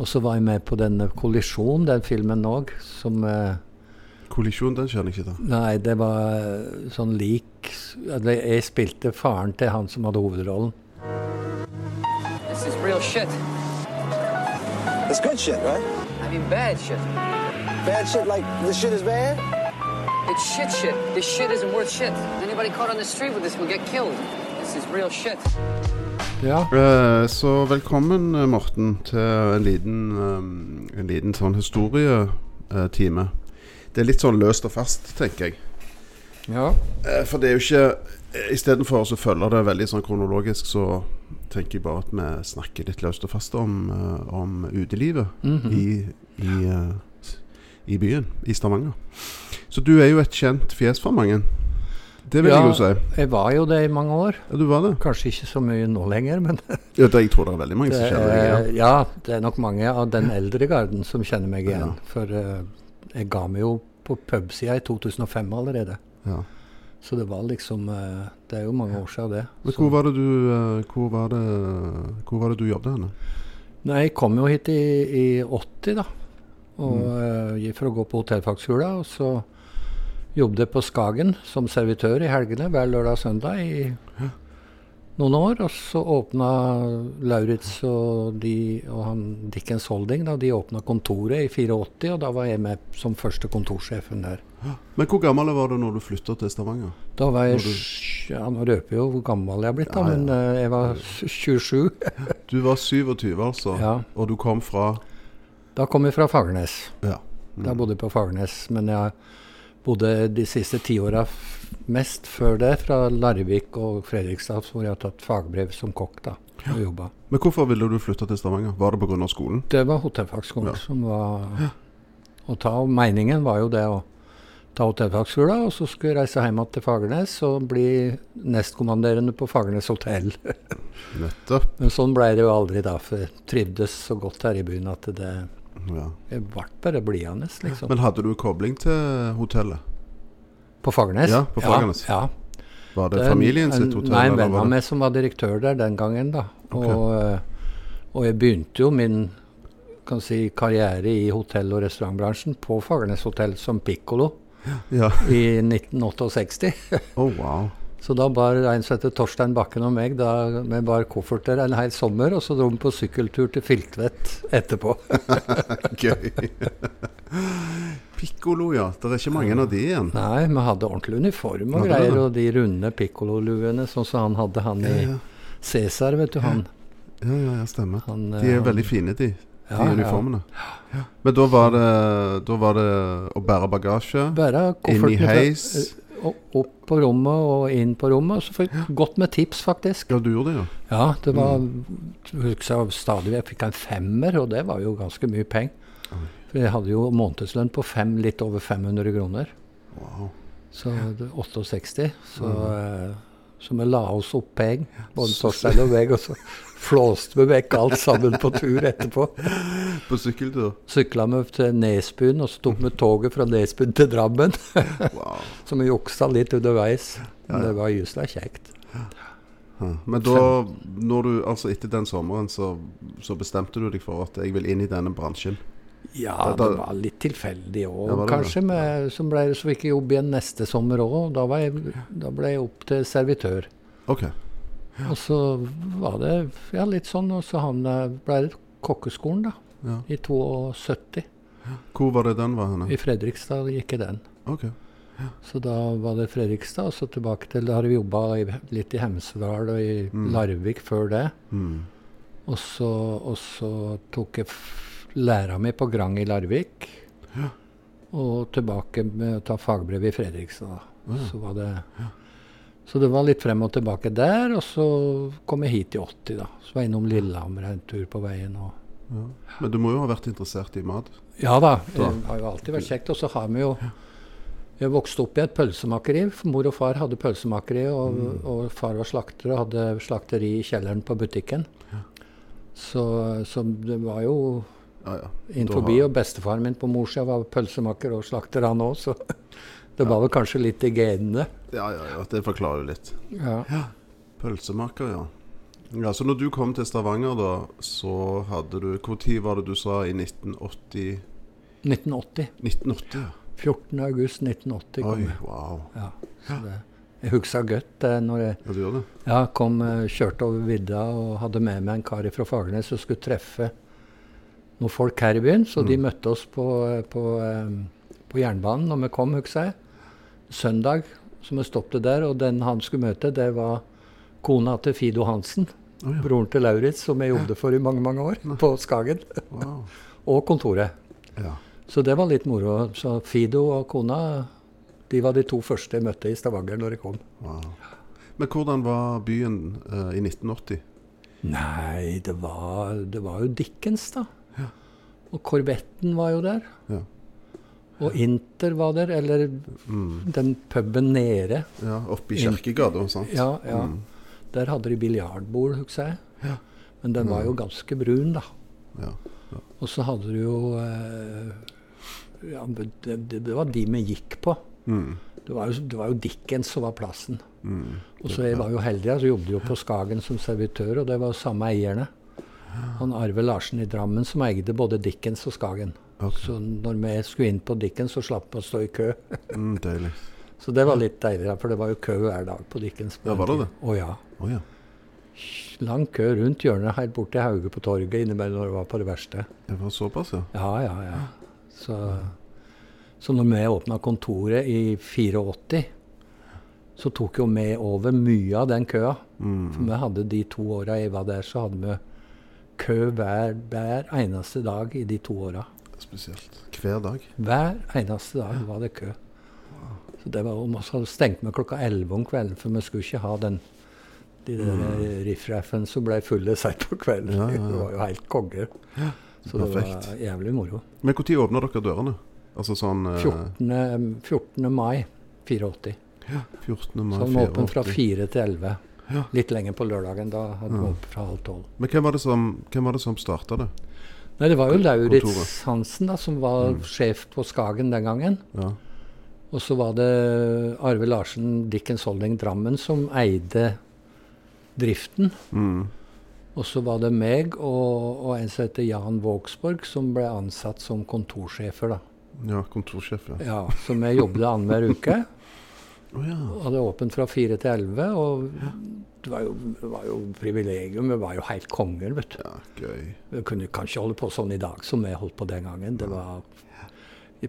Og så var jeg med på denne Kollisjon, den filmen òg, som eh, Kollisjon, den kjenner jeg ikke til. Nei, det var eh, sånn lik Jeg spilte faren til han som hadde hovedrollen. This is real shit. It's good shit, right? I mean, bad shit. Bad shit like this shit is bad? It's shit shit. This shit isn't worth shit. Anybody caught on the street with this will get killed. This is real shit. Ja. Eh, så velkommen, eh, Morten, til en liten, eh, en liten sånn historietime. Det er litt sånn løst og fast, tenker jeg. ja. For det er jo ikke Istedenfor å følge det veldig sånn kronologisk, så tenker jeg bare at vi snakker litt løst og fast om, om utelivet Mhm. i, i, eh, i byen, i Stavanger. Så du er jo et kjent fjes for mange. Det vil ja, jeg jo si. jeg var jo det i mange år. Ja, du var det. Kanskje ikke så mye nå lenger, men Ja, det, jeg tror det er veldig mange det som kjenner deg igjen. ja, det er nok mange av den eldre garden som kjenner meg igjen. For uh, jeg ga meg jo på pubsida i 2005 allerede. Ja. Så det var liksom uh, Det er jo mange år siden det. Men hvor var det du uh, Hvor var det, hvor var det du jobbet henne? Nei, jeg kom jo hit i, i 80, da. Og Mm. for å gå på hotellfagskolen. Og så jobbet på Skagen som servitør i helgene hver lørdag og søndag i noen år. Og så åpna Lauritz og, de, og han Dickens Holding da, de åpna kontoret i 84, og da var jeg med som første kontorsjefen der. Men hvor gammel var du når du flytta til Stavanger? Da var jeg du- ja, Nå røper jeg jo hvor gammel jeg er blitt, da, Ja, ja. men eh, jeg var 27. Du var 27, altså. Ja. Og du kom fra Da kom jeg fra Fagernes. Ja. Da bodde jeg på Fagernes, men jeg bodde de siste tiåra mest før det fra Larvik og Fredrikstad, hvor jeg har tatt fagbrev som kokk da, og jobba. Men hvorfor ville du flytte til Stavanger? Var det pga. skolen? Det var hotellfagskolen Ja. som var å ta. og Meningen var jo det å ta hotellfagskolen, og så skulle jeg reise hjem til Fagernes og bli nestkommanderende på Fagernes hotell. Nettopp. Men sånn ble det jo aldri da, for jeg trivdes så godt her i byen at det Ja. jeg ble bare blidende, liksom. Men hadde du kobling til hotellet? på Fagernes? Ja, på Fagernes. Ja, ja. Var det, Det familien sitt hotell? Nei, en venn av meg som var direktør der den gangen. da. Okay. Og, eh, og jeg begynte jo min kan si, karriere i hotell- og restaurantbransjen på Fagernes hotell som pikkolo Ja. i 1968. Oh, wow. Så da bar heter Torstein Bakken og meg da vi bar kofferter en hel sommer, og så dro vi på sykkeltur til Filtvet etterpå. Gøy. Pikkolo, ja. Det er ikke mange av de igjen. Nei, vi hadde ordentlig uniform og greier, og de runde pikkololuene, sånn som han hadde, han i Ja, Cæsar, vet du. han. ja, ja, ja stemmer. han De er eh, veldig fine, de. De Ja, ja. uniformene. Men da var, det, da var det å bære bagasje bære inn i heis. Opp på rommet og inn på rommet. Så fikk jeg godt med tips, faktisk. Ja, du gjorde det, ja. Ja, det var Mm. jeg stadig Jeg fikk en femmer, og det var jo ganske mye penger. For jeg hadde jo månedslønn på fem, litt over 500 kroner. Wow. Så det, 68. Så, eh, så vi la oss opp penger, både Torstein og meg, og så flåste vi vekk alt sammen på tur etterpå. På sykkeltur. Sykla vi til Nesbyen, og så tok vi toget fra Nesbyen til Drammen. Wow. Så vi juksa litt underveis. Men Ja, ja. det var gysla kjekt. Ja. Men da, når du, altså etter den sommeren, så, så bestemte du deg for at jeg vil inn i denne bransjen. Ja, det var litt tilfeldig òg, Ja, kanskje. Med, som ble, så fikk jeg jobb igjen neste sommer òg. Da, jeg- da ble jeg opp til servitør. Ok. Og så var det ja, litt sånn, og så havna- ble det kokkeskolen, da. Ja. I 72. Hvor var det den var henne? I Fredrikstad gikk jeg den. Ok. Så da var det Fredrikstad, og så tilbake til Da har vi jobba litt i Hemsedal og i Mm. Larvik før det. Mm. Og så, og så tok jeg læra mi på Grang i Larvik. Og tilbake med å ta fagbrev i Fredrikstad. Ja. Så, var det, så det var litt frem og tilbake der. Og så kom jeg hit i 80, da. Så var jeg innom Lillehammer en tur på veien. Og Ja. Men du må jo ha vært interessert i mat? ja da, det har jo alltid vært kjekt. Og så har vi jo Jeg vokste opp i et pølsemakeri. Mor og far hadde pølsemakeri, og, Mm. og far var slakter og hadde slakteri i kjelleren på butikken. Så, så det var jo Ja, ja. inn forbi. har- Og bestefaren min på morssida var pølsemaker og slakter, han òg, så det var vel kanskje litt i genene. Ja, ja, ja. Det forklarer jo litt. Ja. Pølsemaker, ja. Ja, Så når du kom til Stavanger, da, så hadde du Når var det du sa? I 1980? 1980. 1980, ja. 14. august 1980 kom Oi, jeg. wow. Ja, så det, jeg husker godt det når jeg Ja, du gjør det? ja, kom, eh, kjørte over vidda og hadde med meg en kar fra Fagernes som skulle treffe noen folk her i byen. Så de møtte oss på, eh, på, eh, på jernbanen når vi kom, husker jeg. Søndag, så vi stoppet der. Og den han skulle møte, det var kona til Fido Hansen. Å ja. Broren til Lauritz, som jeg jobbet for i mange mange år, på Skagen. Wow. Og kontoret. Ja. Så det var litt moro. Så Fido og kona de var de to første jeg møtte i Stavanger når jeg kom. wow. Men hvordan var byen uh, i 1980? Nei, det var, det var jo Dickens, da. Og Korvetten var jo der. Ja. Og Inter var der. Eller Mm. den puben nede. ja Oppe i Kjerkegata, sant? Ja, ja. Mm. Der hadde de biljardbord, husker jeg. Ja. Men den var jo ganske brun, da. Ja. Og så hadde du jo eh, ja, det, det, det var de vi gikk på. Mm. Det var, jo, det var jo Dickens som var plassen. Mm. Og så jeg var jo heldig, så jobbet jo på Skagen som servitør, og det var jo samme eierne. Han Arve Larsen i Drammen som eide både Dickens og Skagen. Okay. Så når vi skulle inn på Dickens, så slapp vi å stå i kø. Mm, deilig. Så det var litt deilig, for det var jo kø hver dag på Dickens. Ja, var det det? Å ja. Oh, ja. Lang kø rundt hjørnet helt bort til Hauge på torget innimellom når det var på det verste. Det var såpass, ja. Ja, ja, ja. Så, så når vi åpna kontoret i 84, så tok jo vi over mye av den køa. Mm. For vi hadde de to åra jeg var der, så hadde vi kø hver, hver eneste dag i de to åra. Spesielt. Hver dag. Hver eneste dag var det kø. Så det var om så stengte vi klokka 11 om kvelden, for vi skulle ikke ha den de der riffraffen som ble fulle seint på kvelden. Ja, ja, ja. Det var jo helt konge. Så det var jævlig moro. Men når åpna dere dørene? Altså sånn eh, 14. 14. mai 84. 14. mai Så den var åpen fra 4 til 11. Ja. Litt lenger på lørdagen. Da hadde vi Ja. åpent fra halv tolv. Men hvem var det som, hvem det som starta det? Nei, det var jo Lauritz. Hansen da, som var sjef på Skagen den gangen. Ja. Og så var det Arve Larsen, Dickens Holding Drammen, som eide driften. Mm. Og så var det meg og, og en som heter Jan Vågsborg, som ble ansatt som kontorsjefer. da. ja, kontorsjef, ja. Ja, Så vi jobbet annenhver uke. oh, ja. Hadde åpent fra fire til elleve. Og det var jo, var jo privilegium. Vi var jo helt konger, vet du. ja. Gøy. Vi kunne kanskje holde på sånn i dag som vi holdt på den gangen. Det var, I,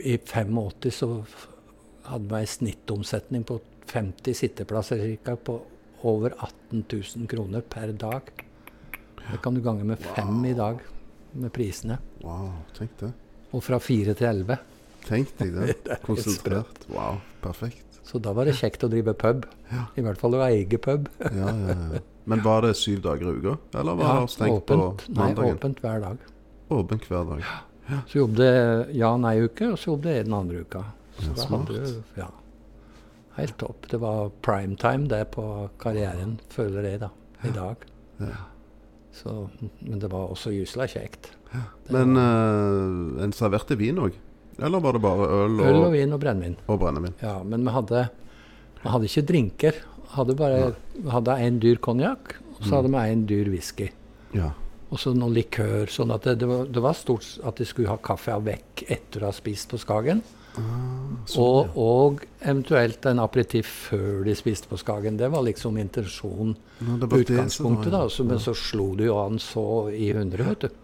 i 85 så hadde vi en snittomsetning på 50 sitteplasser cirka, på over 18 000 kroner per dag. Det kan du gange med fem i dag med prisene. Wow, tenk det. Og fra fire til elleve. Tenk deg det. Det er Konsentrert. Wow, perfekt. Så da var det kjekt å drive pub. I hvert fall å eie pub. Ja, ja, ja. Men var det syv dager i uka? Eller var det stengt åpent, på nei, åpent hver dag. Åpent hver dag. Så jobbet Jan nei-uke, og så jobbet jeg den andre uka. Så Ja, da smart. hadde du, ja, helt topp. Det var prime time det på karrieren, føler jeg da, i dag. Ja. Så, men det var også gysla kjekt. Det Men var eh, en serverte vin òg? Eller var det bare øl og, øl og vin og brennevin. og brennevin? Ja, men vi hadde, vi hadde ikke drinker. Hadde bare vi hadde en dyr konjakk, og så hadde vi en dyr whisky. Ja. Og så noe likør. sånn at det, det, var, det var stort at de skulle ha kaffe av vekk etter å ha spist på Skagen. sånn, og, og eventuelt en aperitiff før de spiste på Skagen. Det var liksom intensjonen. No, Utgangspunktet, da. Så, men så slo det jo an så i hundre, vet du.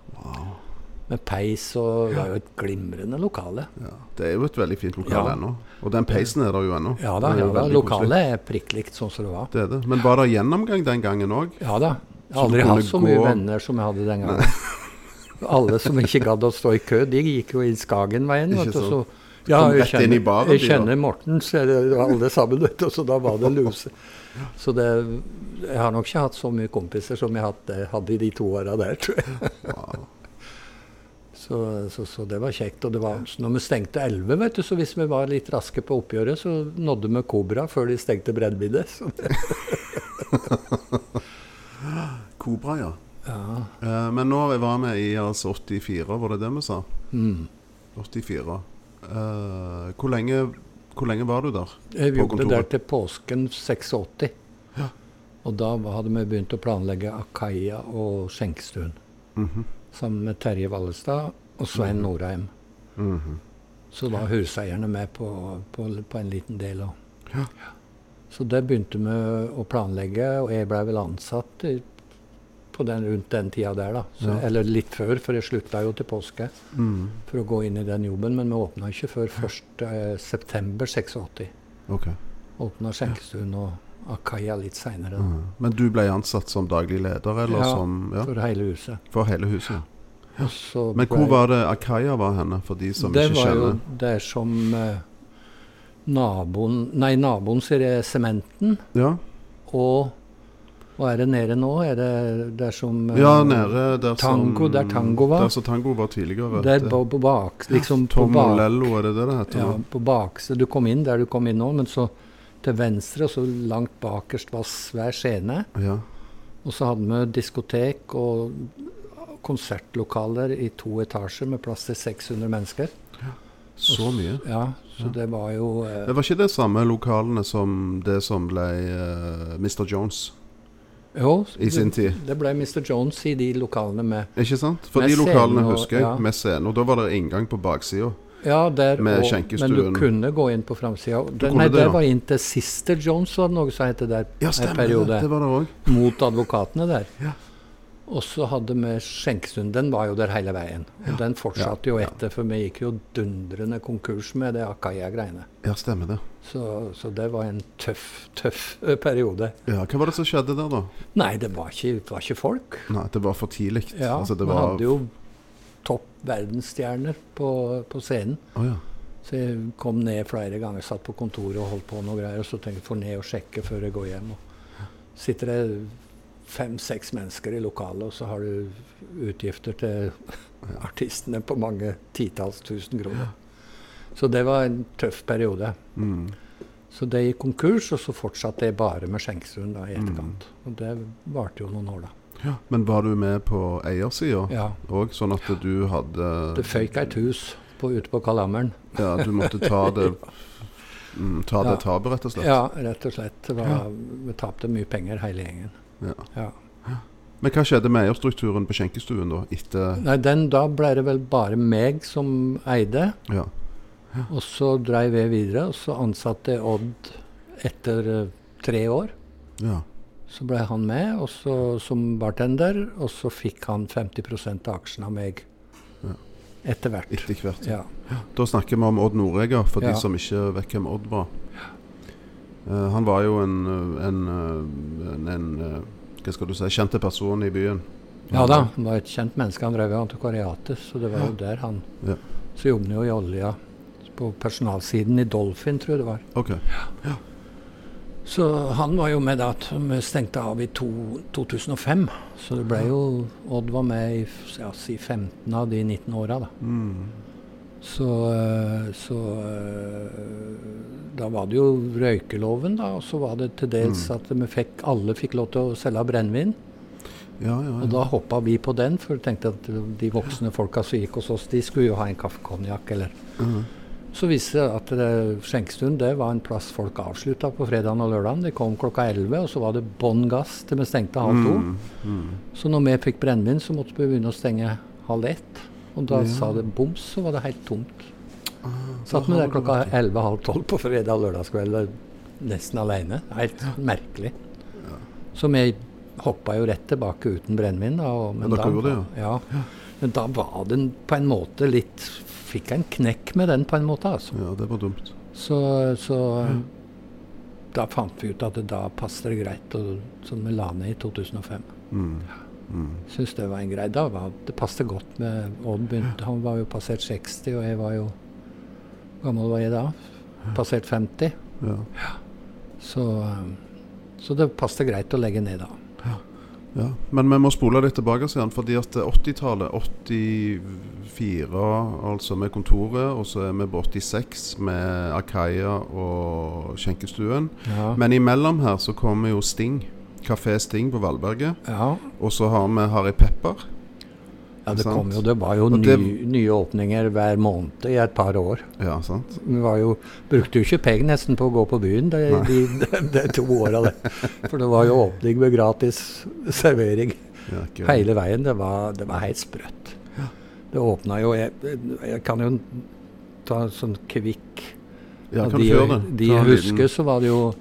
Med peis og Det var jo et glimrende lokale. Ja. Det er jo et veldig fint lokale Ja. ennå. Og den peisen er der jo ennå. Ja da, ja, da lokalet er prikk likt sånn som det var. Det er det. Men var det gjennomgang den gangen òg? Ja da. Jeg har aldri hatt så mye gå- venner som jeg hadde den gangen. Alle som ikke gadd å stå i kø, de gikk jo inn Skagenveien. Vet du, så, ja, jeg kjenner, baren, Jeg kjenner Morten, så det alle sammen, vet du, så da var det luse. Så det, jeg har nok ikke hatt så mye kompiser som jeg hadde, hadde i de to åra der, tror jeg. Wow. Så, så, så det var kjekt. Og det var, så når vi stengte 11, vet du, så hvis vi var litt raske på oppgjøret, så nådde vi Kobra før de stengte brennviddet. Kobra, ja. Ja. Eh, men nå var vi i altså 84, var det det vi sa? Mm. 84. Eh, hvor, lenge, hvor lenge var du der? Jeg På kontoret? der til påsken 86. Ja. Og da hadde vi begynt å planlegge Akaya og skjenkestuen. Mhm. Sammen med Terje Vallestad og Svein Norheim. Mhm. Så var huseierne med på, på, på en liten del òg. Ja. Så det begynte vi å planlegge, og jeg ble vel ansatt i, på den, rundt den tida der, da. Så, Ja. Eller litt før, for jeg slutta jo til påske Mm. for å gå inn i den jobben. Men vi åpna ikke før 1.9.86. Ok. Åpna skjenkestuen og Akaya litt seinere, Mm. Men du ble ansatt som daglig leder, eller Ja, som ja, for hele huset. For hele huset? Ja. Ja. Men hvor var det Akaya var henne, for de som det ikke var jo der som eh, naboen Nei, naboen sier det sementen. Ja, Og hva er det nede nå? Er det der som eh, ja nede der Tango, som der Tango var. Der som Tango var tidligere. Der på, på bak, liksom ja, Tom bak, Lello, er det det det heter? ja, nå? på bakse. Du kom inn der du kom inn nå, men så til venstre, og så langt bakerst var svær scene. Ja. Og så hadde vi diskotek og konsertlokaler i to etasjer med plass til 600 mennesker. Så mye. Ja, så det var jo eh, Det var ikke det samme lokalene som det som ble eh, Mr. Jones Jo, i sin tid? det ble Mr. Jones i de lokalene med Ikke sant? For de lokalene og- husker jeg, ja. med scene. Og da var det inngang på baksida. Ja, der Med og, skjenkestuen. Men du kunne gå inn på framsida. Nei, det, det ja. var inn til Sister Jones, var det noe som het der Ja, en stemmer periode. det. Det var det også. Mot advokatene der. Ja. Og så hadde vi skjenkestuen. Den var jo der hele veien. Og den fortsatte jo Ja, ja. etter, for vi gikk jo dundrende konkurs med det Akaya-greiene. Ja, stemmer det. Så, så det var en tøff, tøff periode. Ja, Hva var det som skjedde der, da? Nei, det var ikke, det var ikke folk. Nei, Det var for tidlig. Ja, altså, det Vi var... hadde jo topp verdensstjerner på, på scenen. Oh, ja. Så jeg kom ned flere ganger, satt på kontoret og holdt på noe greier. Og så tenkte jeg får ned og sjekke før jeg går hjem. Og sitter det fem-seks mennesker i lokalet, og så har du utgifter til artistene på mange titalls tusen kroner. Så det var en tøff periode. Mm. Så det gikk konkurs, og så fortsatte jeg bare med skjenkestuen i Mm. etterkant. Og det varte jo noen år, da. Ja. Men var du med på eiersida Ja. òg, sånn at du hadde Det føyk et hus på, ute på Kalammeren. Ja, du måtte ta det mm, Ta det Ja. tapet, rett og slett? Ja, rett og slett. Det var, Vi tapte mye penger, hele gjengen. Ja. Ja. Men hva skjedde med eierstrukturen på skjenkestuen da? Etter Nei, den, da ble det vel bare meg som eide. Ja. Og så dreiv jeg videre, og så ansatte jeg Odd etter eh, tre år. ja. Så ble han med og så, som bartender, og så fikk han 50% av aksjene av meg Ja. etter hvert. Etter hvert. Ja. Da snakker vi om Odd Noreger, for Ja. de som ikke vet hvem Odd var. Eh, han var jo en, eh, en, eh, en, en eh, Hva skal du si kjente person i byen. ja da, han var et kjent menneske. Han drev jo antikvariatet, så det var jo der han Ja. Så jobbet han jo i olja på personalsiden i Dolphin, tror jeg det var. Ok. Så han var jo med da vi stengte av i to, 2005. Så det ble jo Odd var med i ja, si 15 av de 19 åra, da. Mm. Så, eh, så eh, Da var det jo røykeloven, da. Og så var det til dels Mm. at vi fikk, alle fikk lov til å selge brennevin. Ja, ja, Og da hoppa vi på den, for vi tenkte at de voksne folka som gikk hos oss, de skulle jo ha en kaffe konjakk eller Mm. Så viste det at det- skjenkestuen det var en plass folk avslutta på fredagen og lørdagen. De kom klokka 11, og så var det bånn gass til vi stengte halv to. Mm. Mm. Så når vi fikk brennevin, så måtte vi begynne å stenge halv ett. Og da Ja. sa det boms, så var det helt tomt. Ah, Satt vi der klokka vært- 11-halv tolv på fredag og lørdagskveld nesten alene. Helt merkelig. Så vi hoppa jo rett tilbake uten brennevin. Men, Ja, ja. Men da var den på en måte litt Fikk en knekk med den, på en måte. altså. Ja, det var dumt. Så, så da fant vi ut at det da passet det greit, og, så vi la ned i 2005. Mm. Mm. Syns det var en grei dag. det passet godt med Odd. Begynte, han var jo passert 60, og jeg var jo Hvor gammel var jeg da? Passert 50. Ja. Så, um, så det passet greit å legge ned da. Ja, Men vi må spole litt tilbake, igjen, fordi at 80-tallet 84 altså med kontoret, og så er vi på 86 med Akaya og skjenkestuen. Ja. Men imellom her så kommer jo Sting. Kafé Sting på Valberget. ja. Og så har vi Harry Pepper. Ja, det kom jo, det var jo ny, det- nye åpninger hver måned i et par år. Ja, sant? Vi var jo, brukte jo ikke penger nesten på å gå på byen de, de, de, de to åra. For det var jo åpning med gratis servering Ja, hele veien. Det var, det var helt sprøtt. Det åpna jo jeg, jeg kan jo ta en sånn kvikk Ja, kan de, du de jeg husker, så var det jo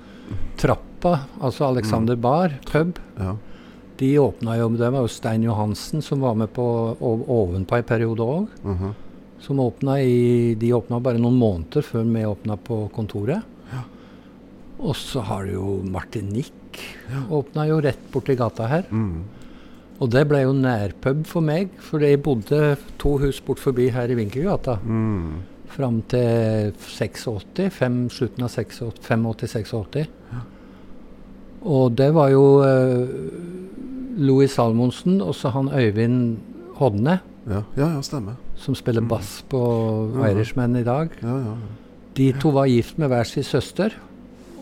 Trappa, altså Alexander Mm. Bar, pub. Ja. De åpna jo, det var jo Stein Johansen som var med på ovenpå en periode òg. mhm. Som åpna i De åpna bare noen måneder før vi åpna på kontoret. Og så har du jo Martinique. Åpna jo rett borti gata her. Mm. Og det ble jo nærpub for meg, for jeg bodde to hus bort forbi her i Vinkelgata. Mm. Fram til 86, fem, slutten av 85-86. Og det var jo eh, Louis Salmonsen og så han Øyvind Hodne, Ja. ja, ja, stemmer. som spiller bass på Ja. Irishman i dag. Ja, ja, ja. De to var gift med hver sin søster.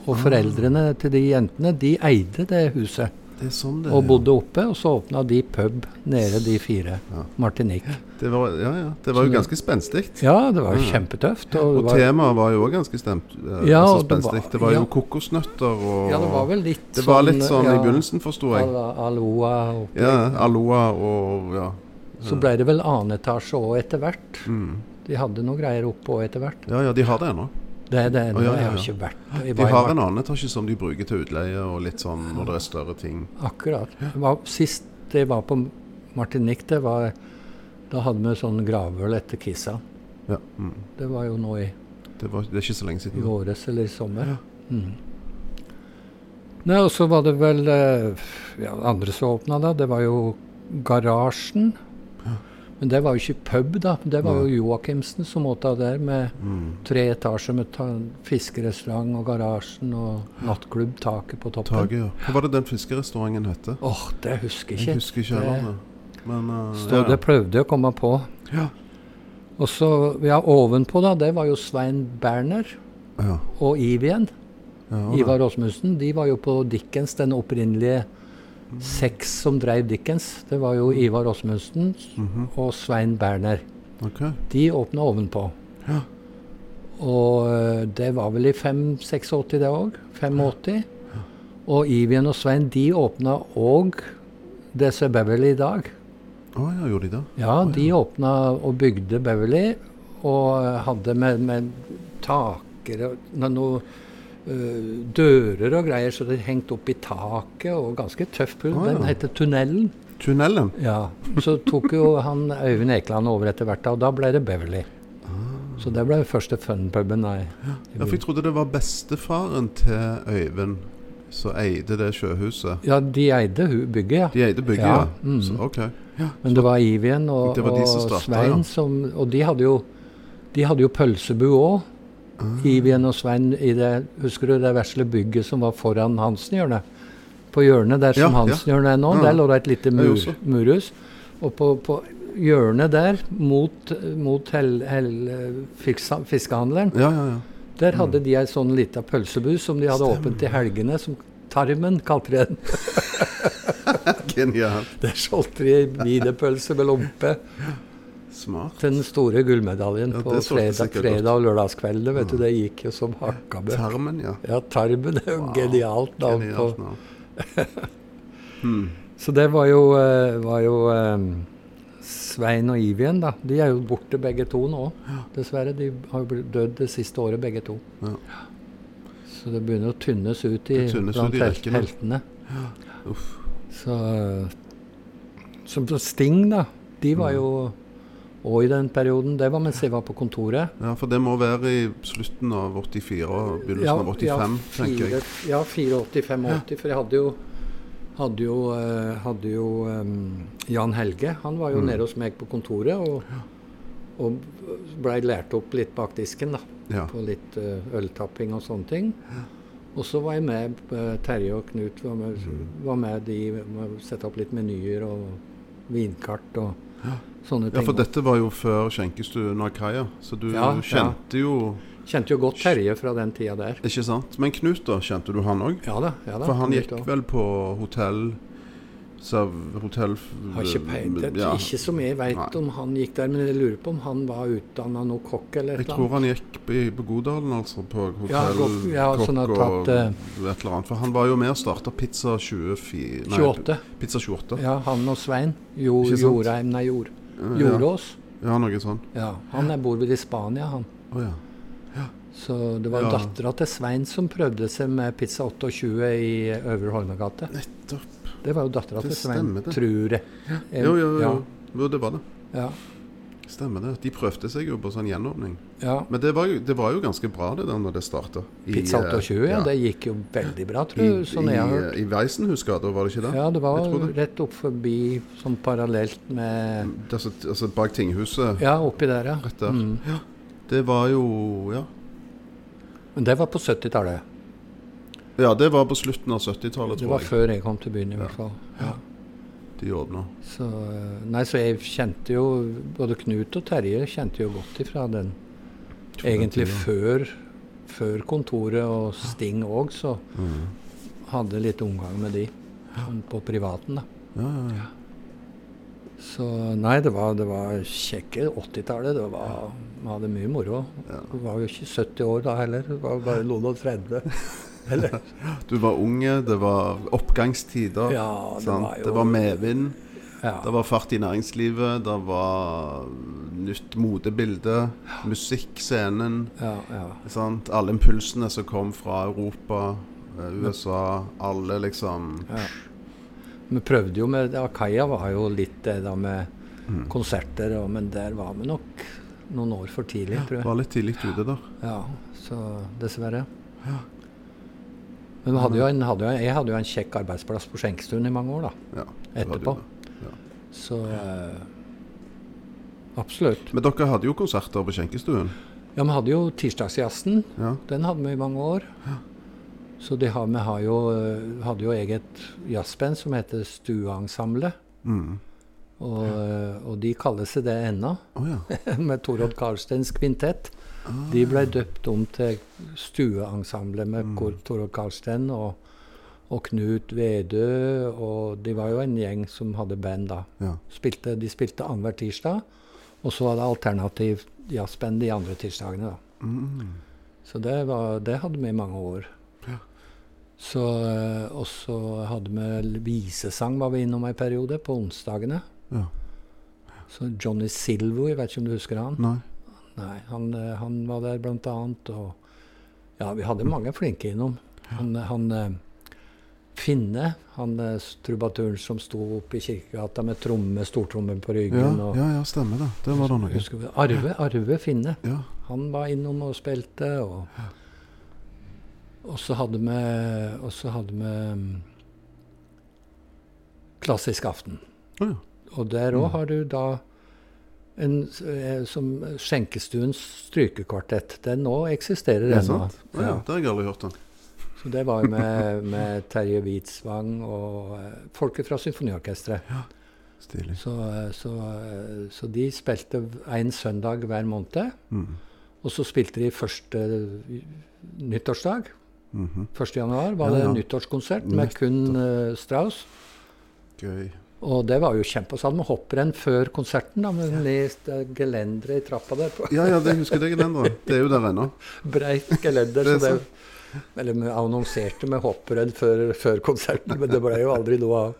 Og foreldrene til de jentene de eide det huset sånn og bodde oppe. Og så åpna de pub nede, de fire. Ja. Martinique. Det var, ja, ja. Det var jo ganske spenstig. Ja, det var jo kjempetøft. Og, Og var, temaet var jo òg ganske stemt, eh, Ja, altså og det var- spenstig. Det var ja. jo kokosnøtter og ja, det var vel litt Det var litt sånn i begynnelsen, forsto jeg. Aloa Aloha Ja, aloa og ja. Så ble det vel annen etasje òg etter hvert. Mm. De hadde noen greier oppe òg etter hvert. Ja, ja, de har det ennå. Det er det ennå. Oh, ja, Jeg ja, har ikke vært jeg De har en annen etasje som de bruker til utleie og litt sånn når det er større ting. Akkurat. Det var, sist jeg var på Martinique, det var Da hadde vi sånn gravøl etter Kissa. Ja. Mm. Det var jo nå i, Det, var, det er ikke så lenge i våres eller i sommer. Mm. Nei, og så var det vel eh, ja, andre som åpna da. Det var jo Garasjen. Men det var jo ikke pub, da. Det var jo Joakimsen som åta der, med Mm. tre etasjer med ta fiskerestaurant og garasjen og nattklubb, taket på toppen. Taget, ja. Hva var det den fiskerestauranten hette? Åh, det husker jeg ikke. Jeg husker ikke heller det. Men uh, Så ja, det prøvde jeg å komme på. ja. Og så, ja, ovenpå da, det var jo Svein Berner ja. og Ivien. ja. Ivar Åsmundsen. De var jo på Dickens, den opprinnelige seks som drev Dickens. Det var jo Ivar Åsmundsen Mhm. og Svein Berner. Okay. De åpna ovenpå. Ja. Og eh, det var vel i 5-86 det òg. 85. Og Ivien og Svein de åpna òg DC Beverly i dag. Å ja, gjorde de det? Ja, oh, de åpna og bygde Beverly, og hadde med, med taker og noe dører og greier, så det hengte opp i taket, og ganske tøff pult. Å, ja. Den heter Tunnelen. Tunnelen? Ja. Så tok jo han Øyvind Ekeland over etter hvert, og da ble det Beverly. Så det ble første funpuben. Ah. Ja, for jeg trodde det var bestefaren til Øyvind som eide det sjøhuset. Ja, de eide bygget, ja. De eide bygget, Ja, ja. mm. Så, ok. Ja. Men det var Ivien og, Det var de som og startet, Svein som Og de hadde jo, de hadde jo pølsebu òg. Ivien og Svein i det Husker du det vesle bygget som var foran Hansen-hjørnet? På hjørnet der som Ja, Hansenhjørnet er nå, der lå det et lite mur, murhus. Og på, på hjørnet der, mot, mot hel, hel, fiskehandleren, ja, ja, ja. der hadde de ei sånn lita pølsebu som de hadde Mm. Stemmer. åpent i helgene. som Tarmen kalte de den. Genialt. Der solgte de wienerpølse med lompe. Smart. den store gullmedaljen Ja, på fredag, fredag og lørdagskveldene. vet du, Det gikk jo som hakka. Tarmen, ja. Ja, Tarmen er jo genialt navn på. Genialt. Hmm. Så det var jo, eh, var jo um, Svein og Ivien, da. De er jo borte begge to nå, dessverre. De har jo dødd det siste året, begge to. Ja. Så det begynner å tynnes ut i, tynnes blant ut i hel- rekkene. heltene. Uff. Så Som Sting, da. De var jo òg i den perioden. Det var mens jeg var på kontoret. Ja, for det må være i slutten av 84 og begynnelsen av 85, tenker jeg. fire- Ja, 84-85. For jeg hadde jo hadde jo, eh, hadde jo um, Jan Helge. Han var jo Mm. nede hos meg på kontoret og, og blei lært opp litt bak disken. da, Ja. På litt uh, øltapping og sånne ting. Og så var jeg med Terje og Knut var med, Mm. var med de med å sette opp litt menyer og vinkart og sånne ja, for dette var jo før skjenkestuen Akaia, så du Ja, ja. kjente jo Kjente jo godt Terje fra den tida der. Ikke sant? Men Knut, da? Kjente du han òg? Ja da. ja da. For han Knut gikk også. vel på hotell serv, hotell Har ikke peiling. ja. Ikke som jeg veit om han gikk der, men jeg lurer på om han var utdanna noe kokk eller et Jeg tror han gikk på, på Godalen, altså. På hotell, Ja, ja, sånn og tatt, eh, et eller annet. For han var jo med og starta Pizza 24 nei, 28. Pizza 28. Ja, han og Svein. Jo? Jorheim, nei, Jord. Jordås. Ja, noe sånn. Ja, han er bor vel i Spania, han. Oh, ja. Så det var Ja. dattera til Svein som prøvde seg med pizza 28 i Øvre Holmegate. Nettopp. Det var jo dattera til Svein, tror jeg. Jo, jo, jo. Ja, jo, det var det. ja, Stemmer det. De prøvde seg jo på sånn gjenåpning. ja. Men det var jo, det var jo ganske bra det der når det starta. Pizza 28, ja, det gikk jo veldig bra, tror I, jeg, sånn jeg har hørt. i, I Weisenhusgata, var det ikke det? Ja, det var rett opp forbi, sånn parallelt med altså, altså bak tinghuset Ja, oppi der, ja. rett der. Mm. Ja. Det var jo Ja. Men det var på 70-tallet. Ja, det var på slutten av 70-tallet, Det var jeg. før jeg kom til byen, i hvert fall. Ja. De åpna. Så, eh, nei, så jeg kjente jo Både Knut og Terje kjente jo godt ifra den. Egentlig før, før kontoret og Sting òg, så Mm. hadde litt omgang med de. Sånn på privaten, da. Ja, ja, ja. Så nei, det var, det var kjekke 80-tallet. Det var Vi hadde mye moro. Ja. Du var jo ikke 70 år da heller. Du var bare noen og 30. Eller? Du var unge, det var oppgangstider. Ja, det sant? var jo det var medvind. Ja. Det var fart i næringslivet. Det var nytt modebilde. Musikkscenen. ja, ja. Sant? Alle impulsene som kom fra Europa, eh, USA. Alle liksom Ja. Vi prøvde jo med Akaya var jo litt det da med Mm. konserter, og, men der var vi nok noen år for tidlig, tror jeg. Var litt tidlig ute der. Ja, så dessverre. Men hadde jo en, hadde jo, jeg hadde jo en kjekk arbeidsplass på Skjenkestuen i mange år, da. Ja, Etterpå. Ja. Så eh, absolutt. Men dere hadde jo konserter på skjenkestuen. Ja, vi hadde jo Tirsdagsjazzen. Ja. Den hadde vi i mange år. Så vi har jo, eh, hadde jo eget jazzband som heter Stueensemblet. Mm. Og, eh, og de kaller seg det ennå, oh, ja. med Torodd Karlstens kvintett. De ble døpt om til Stueensemblet med mm. Tore Karlsten og, og Knut Vedø. Og de var jo en gjeng som hadde band da. ja. Spilte, de spilte annenhver tirsdag. Og så var det alternativ jazzband de andre tirsdagene. da. Mm. Så det, var, det hadde vi i mange år. Ja. Så, eh, og så hadde vi visesang var vi innom en periode, på onsdagene. ja. Så Johnny Silvo, jeg vet ikke om du husker han? Nei. Nei, han, eh, han var der annet. Og ja, vi hadde mange flinke innom. Han, han eh, Finne, han eh, trubaturen som sto oppe i Kirkegata med tromme, stortrommen på Ja, ryggen. og, ja, ja, stemmer det. Det var det noe. Arve, Arve Finne. Ja. Han var innom og spilte. Og, og så hadde vi Og så hadde vi mm, Klassisk aften. Ja. Og der òg har du da en eh, som Skjenkestuens strykekvartett. Den nå eksisterer Er ennå. sant? Ja. Det har jeg aldri hørt om. Så det var med, med Terje Hvitsvang og eh, folket fra symfoniorkesteret. Stilig. Så, eh, så, så de spilte en søndag hver måned. Mm. Og så spilte de første nyttårsdag. Mhm. 1. januar var Ja, det ja. nyttårskonsert med kun uh, Strauss. Gøy. Og det var jo kjempe. Så hadde vi hopprenn før konserten, da, med ja. gelenderet i trappa der. på Ja, ja, det husker jeg gelenderet. Det er jo der ennå. Breit gelender. Det så det, eller vi annonserte med hopprenn før, før konserten, men det ble jo aldri noe av.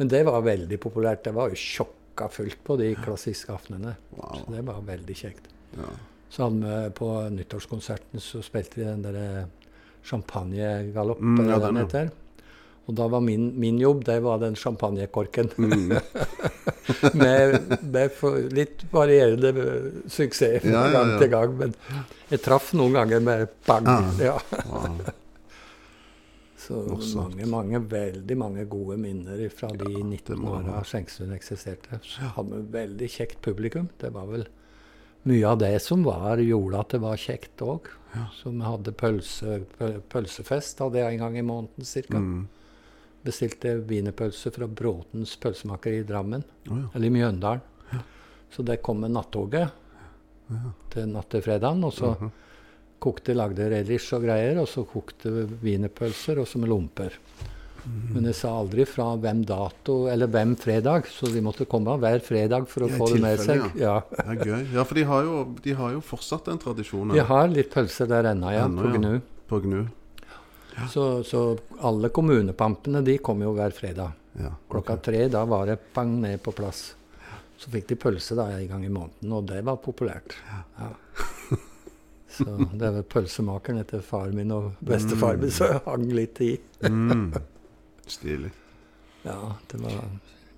Men det var veldig populært. Det var jo sjokka fullt på de klassiske aftenene. Wow. Så det var veldig kjekt. Ja. Så hadde vi på nyttårskonserten så spilte vi den derre champagnegalopp, Mm, ja, den, den, heter. ja. Og da var min, min jobb det var den champagnekorken. Mm. med, med litt varierende suksess fra Ja, ja, gang til gang. Men jeg traff noen ganger med bang. Ah. Ja. Så mange, mange, veldig mange gode minner fra de Ja, 19 må det åra være. Skjenkestuen eksisterte. Så hadde vi veldig kjekt publikum. Det var vel mye av det som var, gjorde at det var kjekt òg. Så vi hadde pølse, pølsefest hadde jeg en gang i måneden ca. Mm. Bestilte wienerpølse fra Bråtens pølsemaker i Drammen, Oh, ja. eller i Mjøndalen. Så det kom med nattoget til natt til fredagen. Og så Mhm. kokte, lagde relish og greier, og så kokte wienerpølser, og så med lomper. Men jeg sa aldri fra hvem dato eller hvem fredag, så de måtte komme hver fredag for å Ja, få det med seg. Ja. Ja. Det er gøy. Ja, for de har jo, de har jo fortsatt den tradisjonen De har litt pølser der ennå, ja, Ennå, på ja. Gnu. på Gnu. Så, så alle kommunepampene de kom jo hver fredag. Ja. Klokka tre, da var det pang ned på plass. Så fikk de pølse da en gang i måneden, og det var populært. Ja. Så det vel pølsemakeren etter far min og bestefar min som hang litt i. Mm. Stilig. Ja, det var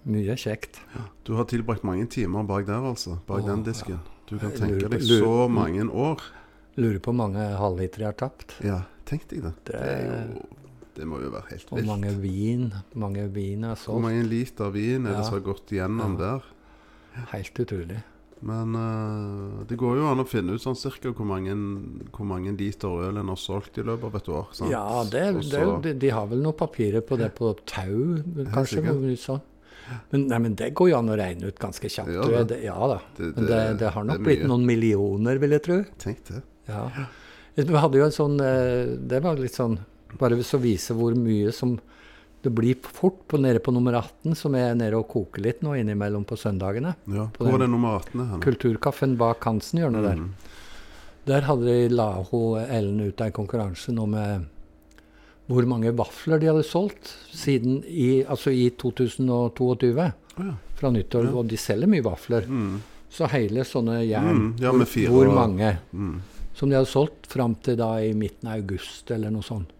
mye kjekt. Du har tilbrakt mange timer bak der, altså. Bak Åh, den disken. Du kan tenke deg så mange år. Lurer på hvor mange halvliter jeg har tapt. Ja, tenk deg det. Det Det, er jo, det må jo være helt Og mange vin. Mange vin er solgt. Hvor mange liter vin er det som har gått gjennom der? Helt utrolig. Men uh, det går jo an å finne ut sånn cirka hvor mange, hvor mange liter øl en har solgt i løpet av et år. Sant? Ja, det, det, de, de har vel noen papirer på det på tau, kanskje. sånn. Men, nei, men det går jo an å regne ut ganske kjapt. Ja, det- ja da. Men det, har nok blitt noen millioner, vil jeg tro. Tenk det. Ja. Vi hadde jo en sånn eh, Det var litt sånn Bare så vise hvor mye som det blir fort på, nede på nummer 18, som er nede og koker litt nå innimellom på søndagene. Ja. På Hvor er nummer 18 hen? Kulturkaffen bak Hansen-hjørnet der. Mm. Der hadde de la hun Ellen ut en konkurranse nå med hvor mange vafler de hadde solgt siden i, altså i 2022. Å ja. Fra nyttår. Ja. Og de selger mye vafler. Mm. Så hele sånne jern Mm, ja, hvor, Hvor mange Mm. Som de hadde solgt fram til da i midten av august eller noe sånt.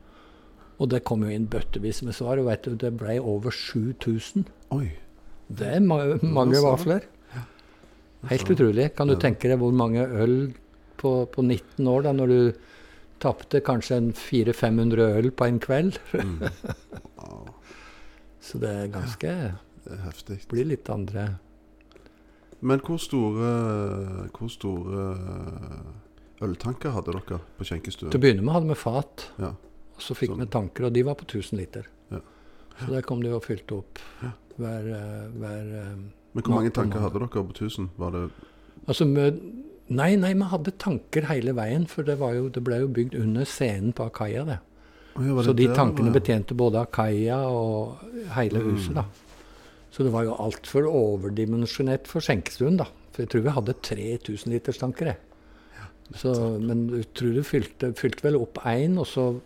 Og det kom jo inn bøttevis med svar, og vet du, det ble over 7000. Oi. Det er ma mange vafler. Helt utrolig. Kan du tenke deg hvor mange øl på, på 19 år, da, når du tapte kanskje en 400-500 øl på en kveld? Mm. Så det er ganske det er heftig. Blir litt andre Men hvor store Hvor store øltanker hadde dere på Til å skjenkestuen? begynne med hadde vi fat, Ja. og så fikk Sånn. vi tanker, og de var på 1000 liter. Ja. Så der kom de og fylte opp Ja. hver, eh, hver eh, Men hvor mange tanker hadde dere på 1000? Var det Altså, nei, nei, vi hadde tanker hele veien, for det, var jo, det ble jo bygd under scenen på Akaia, det. Ja, Så de tankene ja? betjente både Akaia og hele Mm. huset, da. Så det var jo altfor overdimensjonert for skjenkestuen, da. For jeg tror vi hadde 3000 liters tanker, jeg. Så, men du tror du fylte, fylte vel opp én, og så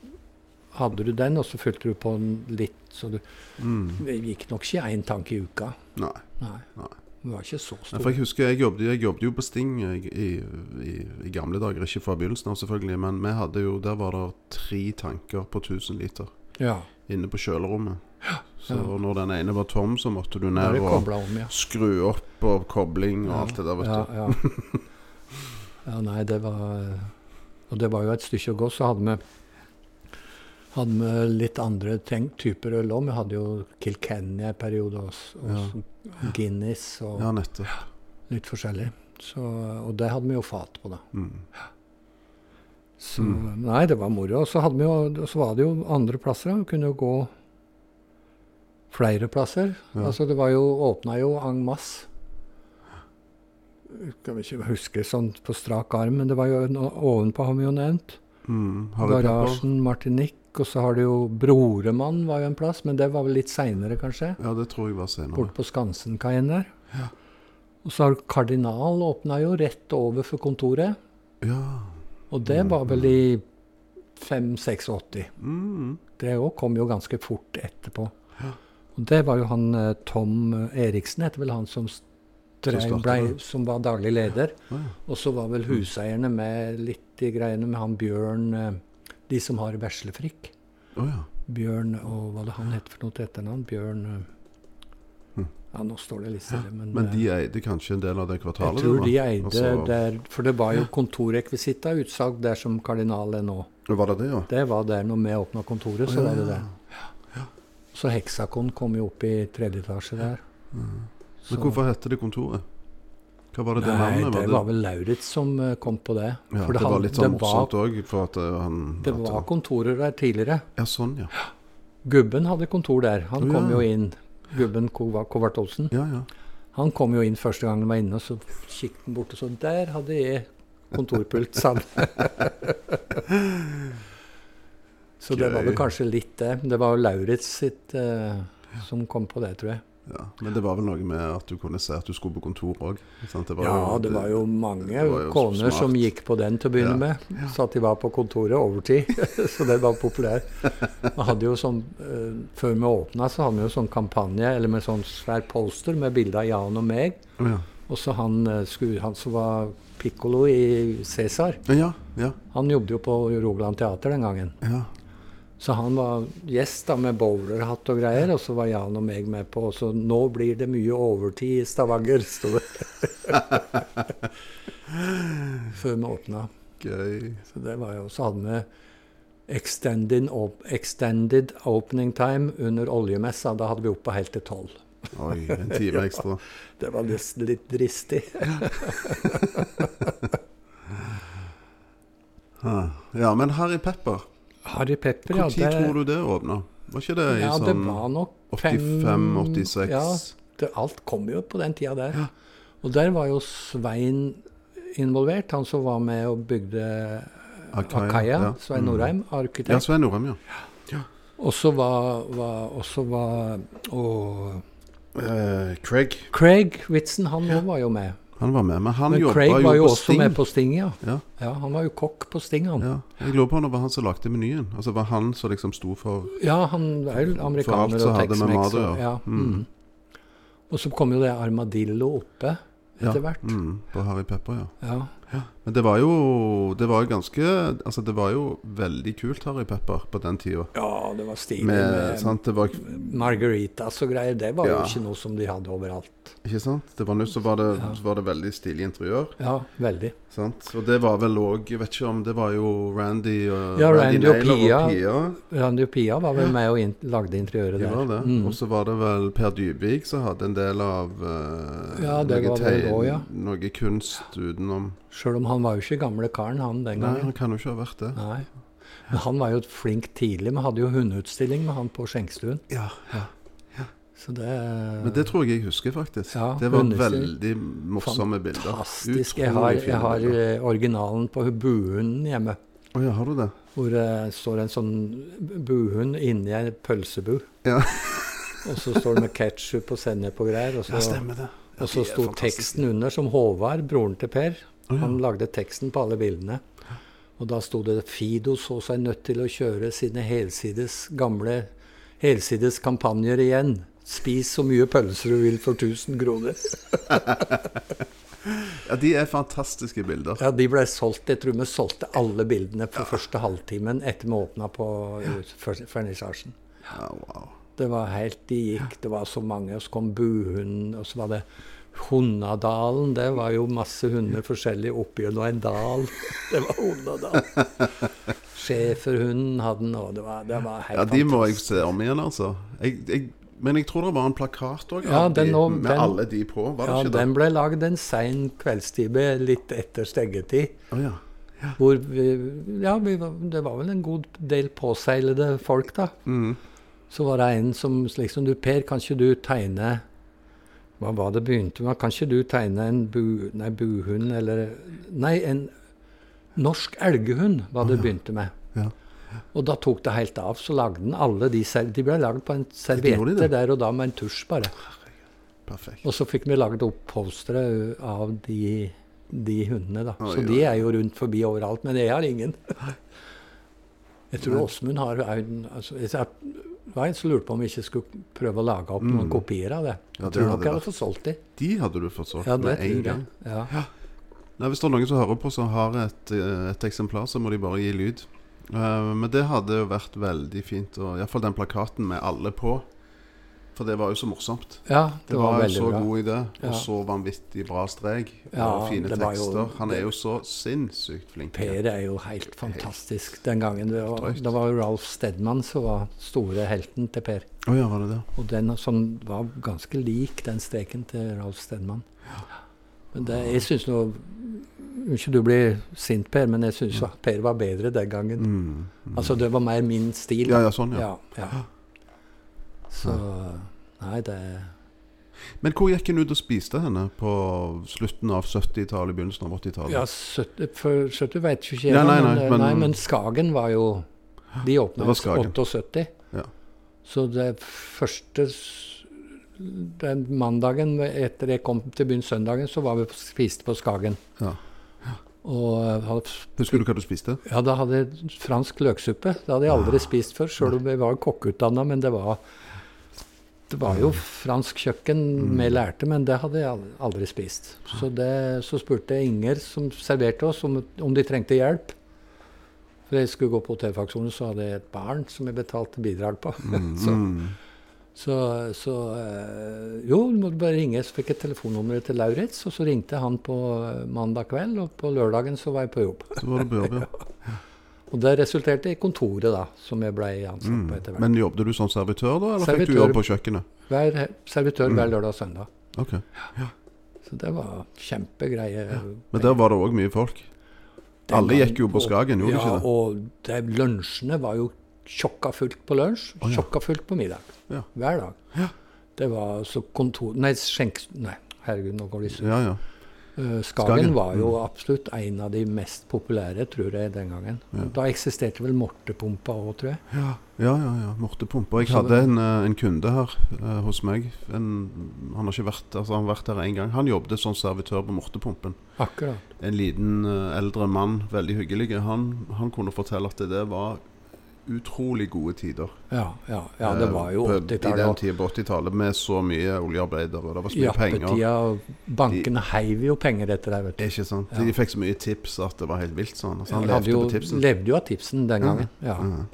hadde du den, og så fylte du på en litt, så du Mm. Gikk nok ikke én tank i uka. Nei. Nei. Nei. Det var ikke så stor. For jeg husker jeg jobbet, jeg jobbet jo på Sting i, i, i, i gamle dager, ikke fra begynnelsen av selvfølgelig, men vi hadde jo, der var det tre tanker på 1000 liter Ja. inne på kjølerommet. Så Ja. når den ene var tom, så måtte du ned og om, ja. skru opp og kobling og alt det der, vet ja, du. Ja. nei, det var Og det var jo et stykke å gå. Så hadde vi hadde vi litt andre tenkt, typer øl òg. Vi hadde jo Kilkenny en periode, og, og ja. Guinness og Ja, nettopp. litt forskjellig. Så, og det hadde vi jo fat på, da. Mm. Så nei, det var moro. Og så, hadde vi jo, så var det jo andre plasser. Vi kunne jo gå flere plasser. Ja. Altså det var jo åpna jo en masse. Skal vi ikke huske sånn på strak arm, men det var jo ovenpå har vi jo nevnt. Mm. Garasjen, Martinique, og så har du jo Broremann var jo en plass, men det var vel litt seinere, kanskje. Ja, det tror jeg var senere. Bort på Skansenkaien der. Og så har Kardinal åpna jo rett over for kontoret. Ja. Og det var vel i 5-86. Mm. Det òg kom jo ganske fort etterpå. Ja. Og det var jo han eh, Tom Eriksen, heter vel han som, blei- som var daglig leder. Og så var vel huseierne med litt i greiene med han Bjørn eh, De som har veslefrikk. Bjørn og hva det han het for noe til etternavn? Bjørn eh, Hm. Ja, nå står det litt stille, men, Men eh, de eide kanskje en del av det jeg tror de eide Altså, der For det var jo kontorrekvisitta utsalg der som Kardinal er nå. Var det det, ja? Det var der når vi åpna kontoret, så ja, var det ja. det. Så Heksakon kom jo opp i tredje etasje der. Men Så- hvorfor hette det kontoret? Hva var det det Nei, navnet? det var vel Lauritz som eh, kom på det. ja, For det, han- var litt sånn var- morsomt òg, for at eh, han Det var kontorer der tidligere. Ja, sånn, ja. Gubben hadde kontor der. Han Å, kom ja. jo inn. Gubben Kovart Olsen. Ja, ja. Han kom jo inn første gang han var inne, og så kikket han bort og sånn Der hadde jeg kontorpult, sa han. Så det var vel kanskje litt det. Det var jo Lauritz sitt eh, som kom på det, tror jeg. Ja, Men det var vel noe med at du kunne se at du skulle på kontor òg? Ja, det var jo mange det var jo koner som gikk på den til å begynne Ja. med. Så at de var på kontoret overtid. så det var populær. Jo sånn, uh, Før vi åpna, så hadde vi jo sånn kampanje eller med sånn svær polster med bilde av Jan og meg. Ja. Og så han, eh, han som var pikkolo i Cæsar. Ja, ja, Han jobbet jo på Rogaland Teater den gangen. ja. Så han var gjest da med bowlerhatt og greier, og så var Jan og meg med på. Og så nå blir det mye overtid i Stavanger, sto det. Før vi åpna. Gøy. Så det var jo, så hadde vi extended, op extended opening time under oljemessa. Da hadde vi oppe helt til tolv. Oi, en time ekstra. Det var litt, litt dristig. Ja, men Harry Pepper, Harry Pepper, når ja. Når tror du det åpna? Var ikke det i ja, sånn var nok fem- 85-86? Ja, det, alt kom jo på den tida der. Og der var jo Svein involvert, han som var med og bygde Akaya, Akaya. ja. Svein Mm. arkitekt. Ja. Svein Norheim, ja. Og så var, var, også var og Eh, Craig, Craig Witzen, han òg var jo med. Han var med. Men han Men Craig var jo også Sting. med på Sting, ja. Ja, ja. Han var jo kokk på Sting, han. ja. Jeg lurer på om det var han som lagde menyen. Altså var han som liksom sto for Ja, han er jo amerikaner og gjøre. Ja, Mm. mm. Og så kom jo det Armadillo oppe ja, etter hvert. Mm, på Harry Pepper, ja. Ja. Men det var jo Det var ganske Altså det var jo veldig kult Harry Pepper på den tida. ja, det var stilig Med, med sant, det var margaritas og greier. Det var jo ikke noe som de hadde overalt. Ikke sant? Det var nå så var det, Ja. var det veldig stilig interiør. Ja, veldig. Sant? Og det var vel òg Jeg vet ikke om det var jo Randy og Ja, Randy og Pia, Pia. Pia. Randy og Pia var vel med og in lagde interiøret der. Ja, det. Mm. Og så var det vel Per Dybvik som hadde en del av uh, Ja, det noe vel også, ja. Noe kunst utenom Sjøl om han var jo ikke gamle karen, han den gangen. Nei, han kan jo ikke ha vært det. Nei. Men han var jo flink tidlig. Vi hadde jo hundeutstilling med han på Skjenkstuen. Ja, ja, Så det Men det tror jeg jeg husker, faktisk. Ja, det var veldig morsomme bilder. Fantastisk. Jeg har, jeg har eh, originalen på buhunden hjemme. Oh, ja, har du det? Hvor det står en sånn buhund inni ei pølsebu. Ja. og så står det med ketsjup og sennep og greier. Og så, Ja, stemmer det. Ja, og så sto teksten under, som Håvard, broren til Per. Å ja. Han lagde teksten på alle bildene. Og da sto det 'Fido så seg nødt til å kjøre sine helsides gamle helsides kampanjer igjen'. Spis så mye pølser du vil for 1000 kroner. Ja, de er fantastiske bilder. Ja, de ble solgt. Jeg tror vi solgte alle bildene på første halvtimen etter vi åpna på vernissasjen. Ja, wow. Det var helt De gikk, det var så mange. Og så kom buhunden, og så var det Hundadalen. Det var jo masse hunder forskjellig oppi og en dal. Det var Hundadalen. Schæferhunden hadde den, og det var, det var helt Ja, de må jeg se om igjen, altså. Jeg, jeg, men jeg tror det var en plakat òg, Ja, med den- alle de på. Var det Ja, ikke den ble lagd en sein kveldstime litt etter stengetid. Å ja. Hvor vi, ja, vi, var- det var vel en god del påseilede folk, da. Mm. Så var det en som liksom Du, Per, kan ikke du tegne Hva var det begynte med? Kan ikke du tegne en bu, nei, buhund, eller Nei, en norsk elghund, var det begynte med. Ja. Og da tok det helt av. Så lagde den alle de De ble lagd på en gjorde de der og da med en tusj, bare. Perfekt. Og så fikk vi lagd opp postere av de, de hundene, da. Oi, så de er jo rundt forbi overalt, men jeg har ingen. Jeg tror Åsmund har en- altså, jeg, var en som lurte på om vi ikke skulle prøve å lage opp noen Mm. kopier av det. Ja, Jeg det tror nok jeg hadde fått solgt de. De hadde du fått solgt Ja, med en gang. Ja. Nei, Hvis det er noen som hører på som har et, eh, et eksemplar, så må de bare gi lyd. Uh, men det hadde jo vært veldig fint. Iallfall den plakaten med alle på. For det var jo så morsomt. ja, Det, var, var, jo så bra. god idé, Ja. og så vanvittig bra strek. Ja, og fine tekster. jo-. Han er jo så sinnssykt flink. Per er jo helt fantastisk den gangen. Det var, det var jo Ralf Stedman som var store helten til Per. Oh, ja, var det det? Og den som var ganske lik den streken til Ralf Stedman. Men det, jeg syns nå Unnskyld du blir sint, Per, men jeg syns Per var bedre den gangen. Mm. Mm. Altså, det var mer min stil. Ja, ja, sånn, ja. ja, ja. Så Nei, det Men hvor gikk en ut og spiste henne på slutten av 70-tallet, begynnelsen av 80-tallet? Ja, 70, for 70 vet jeg ikke jeg, Ja, nei, men, nei, eh, men- nei, men Skagen var jo De åpnet åpna i 78. Ja. Så det første Den mandagen etter jeg kom til byen søndagen, så var vi og spiste på Skagen. Ja. Og eh, hadde, Husker du hva du spiste? ja, da hadde jeg fransk løksuppe. Det hadde jeg aldri spist før, sjøl om jeg var kokkeutdanna. Men det var, det var jo fransk kjøkken vi lærte, men det hadde jeg aldri spist. Så, det, så spurte jeg Inger, som serverte oss, om, om de trengte hjelp. For jeg skulle gå på hotellfaksjonen, så hadde jeg et barn som jeg betalte bidrag på. så Mm. så, så eh, Jo, du måtte bare ringe. Så fikk jeg telefonnummeret til Lauritz, og så ringte han på eh, mandag kveld, og på lørdagen så var jeg på jobb. Så var det på jobb, ja. Og det resulterte i kontoret, da, som jeg ble ansatt på etter hvert. Mm. Men jobbet du som servitør, da? Eller fikk du jobb på kjøkkenet? Hver servitør Mm. hver lørdag og søndag. Ok. Så det var kjempegreie. Men der var det òg mye folk? Den Alle gikk jo på Skagen, gjorde de ja, ikke det? Ja, og det, lunsjene var jo tjokka fullt på lunsj, oh, ja. tjokka fullt på middag. Ja. Hver dag. Det var så kontor... Nei, skjenk... Nei, herregud, nå går det i surr. Ja, ja. Eh, Skagen, Skagen, var jo mm. absolutt en av de mest populære, tror jeg, den gangen. Da eksisterte vel Mortepumpa òg, tror jeg. Ja, ja, ja. ja. mortepumpa. Jeg hadde en, eh, en kunde her eh, hos meg. En, han har ikke vært altså han har vært her én gang. Han jobbet som servitør på Mortepumpen. Akkurat. En liten eh, eldre mann, veldig hyggelig. Han, han kunne fortelle at det var utrolig gode tider. Ja, ja, ja det var jo 80-tallet. I 80-tallet. den tida på 80-tallet med så mye oljearbeidere. Det var så mye. Jappetida, penger. bankene heiv jo penger etter deg, vet du. Ikke sant? Ja. De fikk så mye tips at det var helt vilt. sånn. Altså, han levde jo, levde jo av tipsen den gangen. Ja. Ja.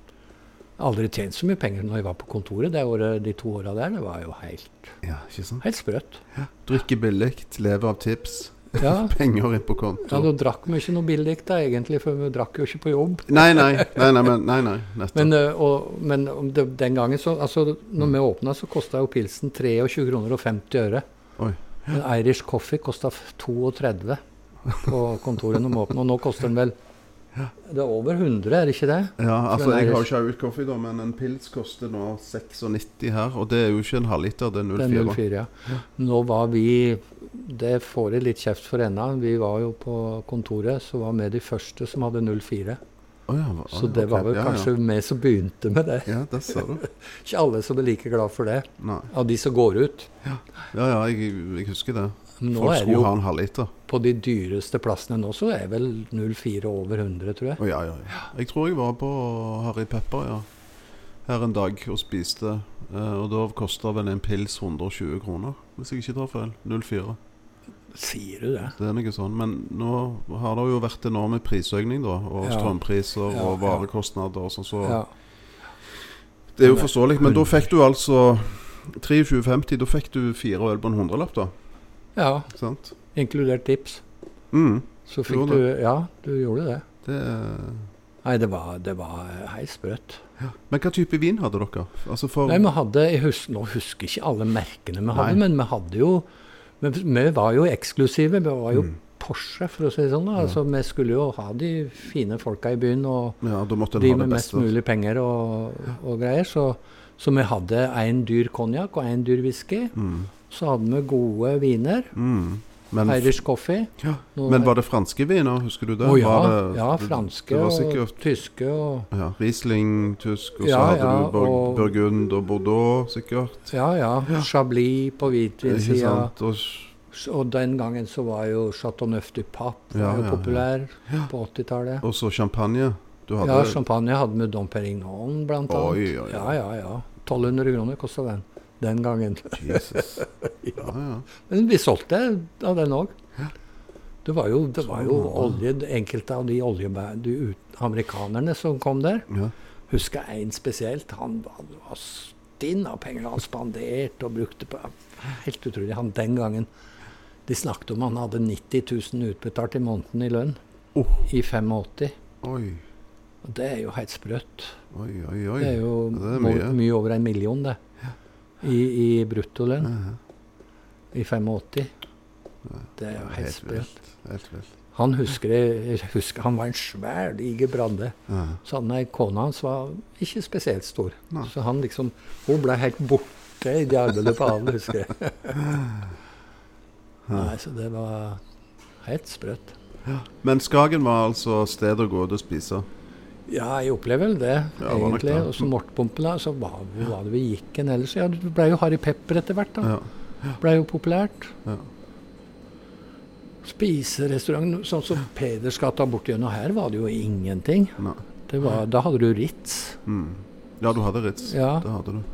Aldri tjent så mye penger når jeg var på kontoret det året, de to åra der. Det var jo helt, ja, helt sprøtt. Drikke billig, leve av tips. Ja, Penger inn på ja, Da drakk vi ikke noe billig da, egentlig, for vi drakk jo ikke på jobb. Nei, nei, nei, nei, men, nei, nei nettopp. Men, og, men det, den gangen, så, altså, når Mm. vi åpna, så kosta jo pilsen 23 kroner og 50 øre. Oi. En Irish coffee kosta 32 på kontoret når vi åpna. Og nå koster den vel Det er over 100, er det ikke det? Ja, altså Jeg har ikke Irish Coffee, da, men en pils koster nå 96 her. Og det er jo ikke en halvliter, det er Det er 04. 04, ja. Nå var vi Det får jeg litt kjeft for ennå. Vi var jo på kontoret, så var vi de første som hadde 04. Oh ja, hva- Så det okay. var vel ja, kanskje vi som begynte med det. Ja, det sa du. Ikke alle som er like glad for det, Nei. av de som går ut. Ja, ja, jeg, jeg husker det. Nå Folk skulle jo ha en halvliter. på de dyreste plassene nå, så er vel 04 over 100, tror jeg. Oh, ja, ja, ja. Jeg tror jeg var på Harry Pepper, ja. Her en dag og spiste. eh, og da kosta vel en pils 120 kroner, hvis jeg ikke tar feil. 04. Sier du det? Det er noe sånn. Men nå har det jo vært enorme prisøkning, da. Og Ja. strømpriser Ja, og varekostnader og sånn. Så Ja. det er jo forståelig. Men da fikk du altså 23,50. Da fikk du fire øl på en hundrelapp, da. ja. Sant? Inkludert tips. Mm. Så fikk du, du Ja, du gjorde det. Det Nei, det var, det var helt sprøtt. Men hva type vin hadde dere? Altså for Nei, vi hadde, jeg husker, Nå husker ikke alle merkene vi hadde, Nei. men vi hadde jo vi, Vi var jo eksklusive. Vi var jo Mm. Porsche, for å si det sånn. da. Altså, Vi skulle jo ha de fine folka i byen og Ja, de med beste. mest mulig penger og, og greier. Så, så vi hadde én dyr konjakk og én dyr whisky. Mm. Så hadde vi gode viner. Mm. Men, Irish coffee. ja. Men var det franske viner, husker du det? Oh, ja, det, ja, franske det var og tyske og ja, Riesling, tysk, og så Ja, hadde ja, du Burg, og- Burgund og Bordeaux, sikkert. Ja, ja. Chablis på hvitvinsida. Og, Og den gangen så var jo Chateauneuf du Pape var jo populær på 80-tallet. og så champagne. Du hadde Ja, champagne hadde med Dom Perignon blant annet. Oi, oi, oi. Ja, ja, ja. 1200 kroner kosta den den gangen. Jesus. Ja, ja. Men vi solgte av den òg. Det var jo, det var jo olje, enkelte av de olje, de ut- amerikanerne som kom der. ja. Husker én spesielt. Han var, var stinn av penger han spanderte og brukte på Helt utrolig. Han den gangen De snakket om han hadde 90 000 utbetalt i måneden i lønn. Oh. I 85. Oi, Og det er jo helt sprøtt. oi, oi. oi. Det er jo det er mye. mye over en million, det. I, i bruttolønn. Ja, I 85. Det er jo helt sprøtt. Han husker, jeg husker han var en svær, diger brande. Ja. Så han kona hans var ikke spesielt stor. Nei. Så han liksom Hun ble helt borte i de arbeidet på han, husker jeg. Nei, så det var helt sprøtt. Men Skagen var altså stedet å gå ut og spise. Ja, jeg opplever vel det, Ja, egentlig. Og så Mortpumpene, så hvor var det vi gikk en ellers? Ja, det ble jo Harry Pepper etter hvert, da. Ja. Ble jo populært. Ja. Spiserestaurant, sånn som Pedersgata bortigjennom her, var det jo ingenting. Det var, da hadde du Ritz. Mm. Ja, du hadde Ritz. Ja. Det hadde du.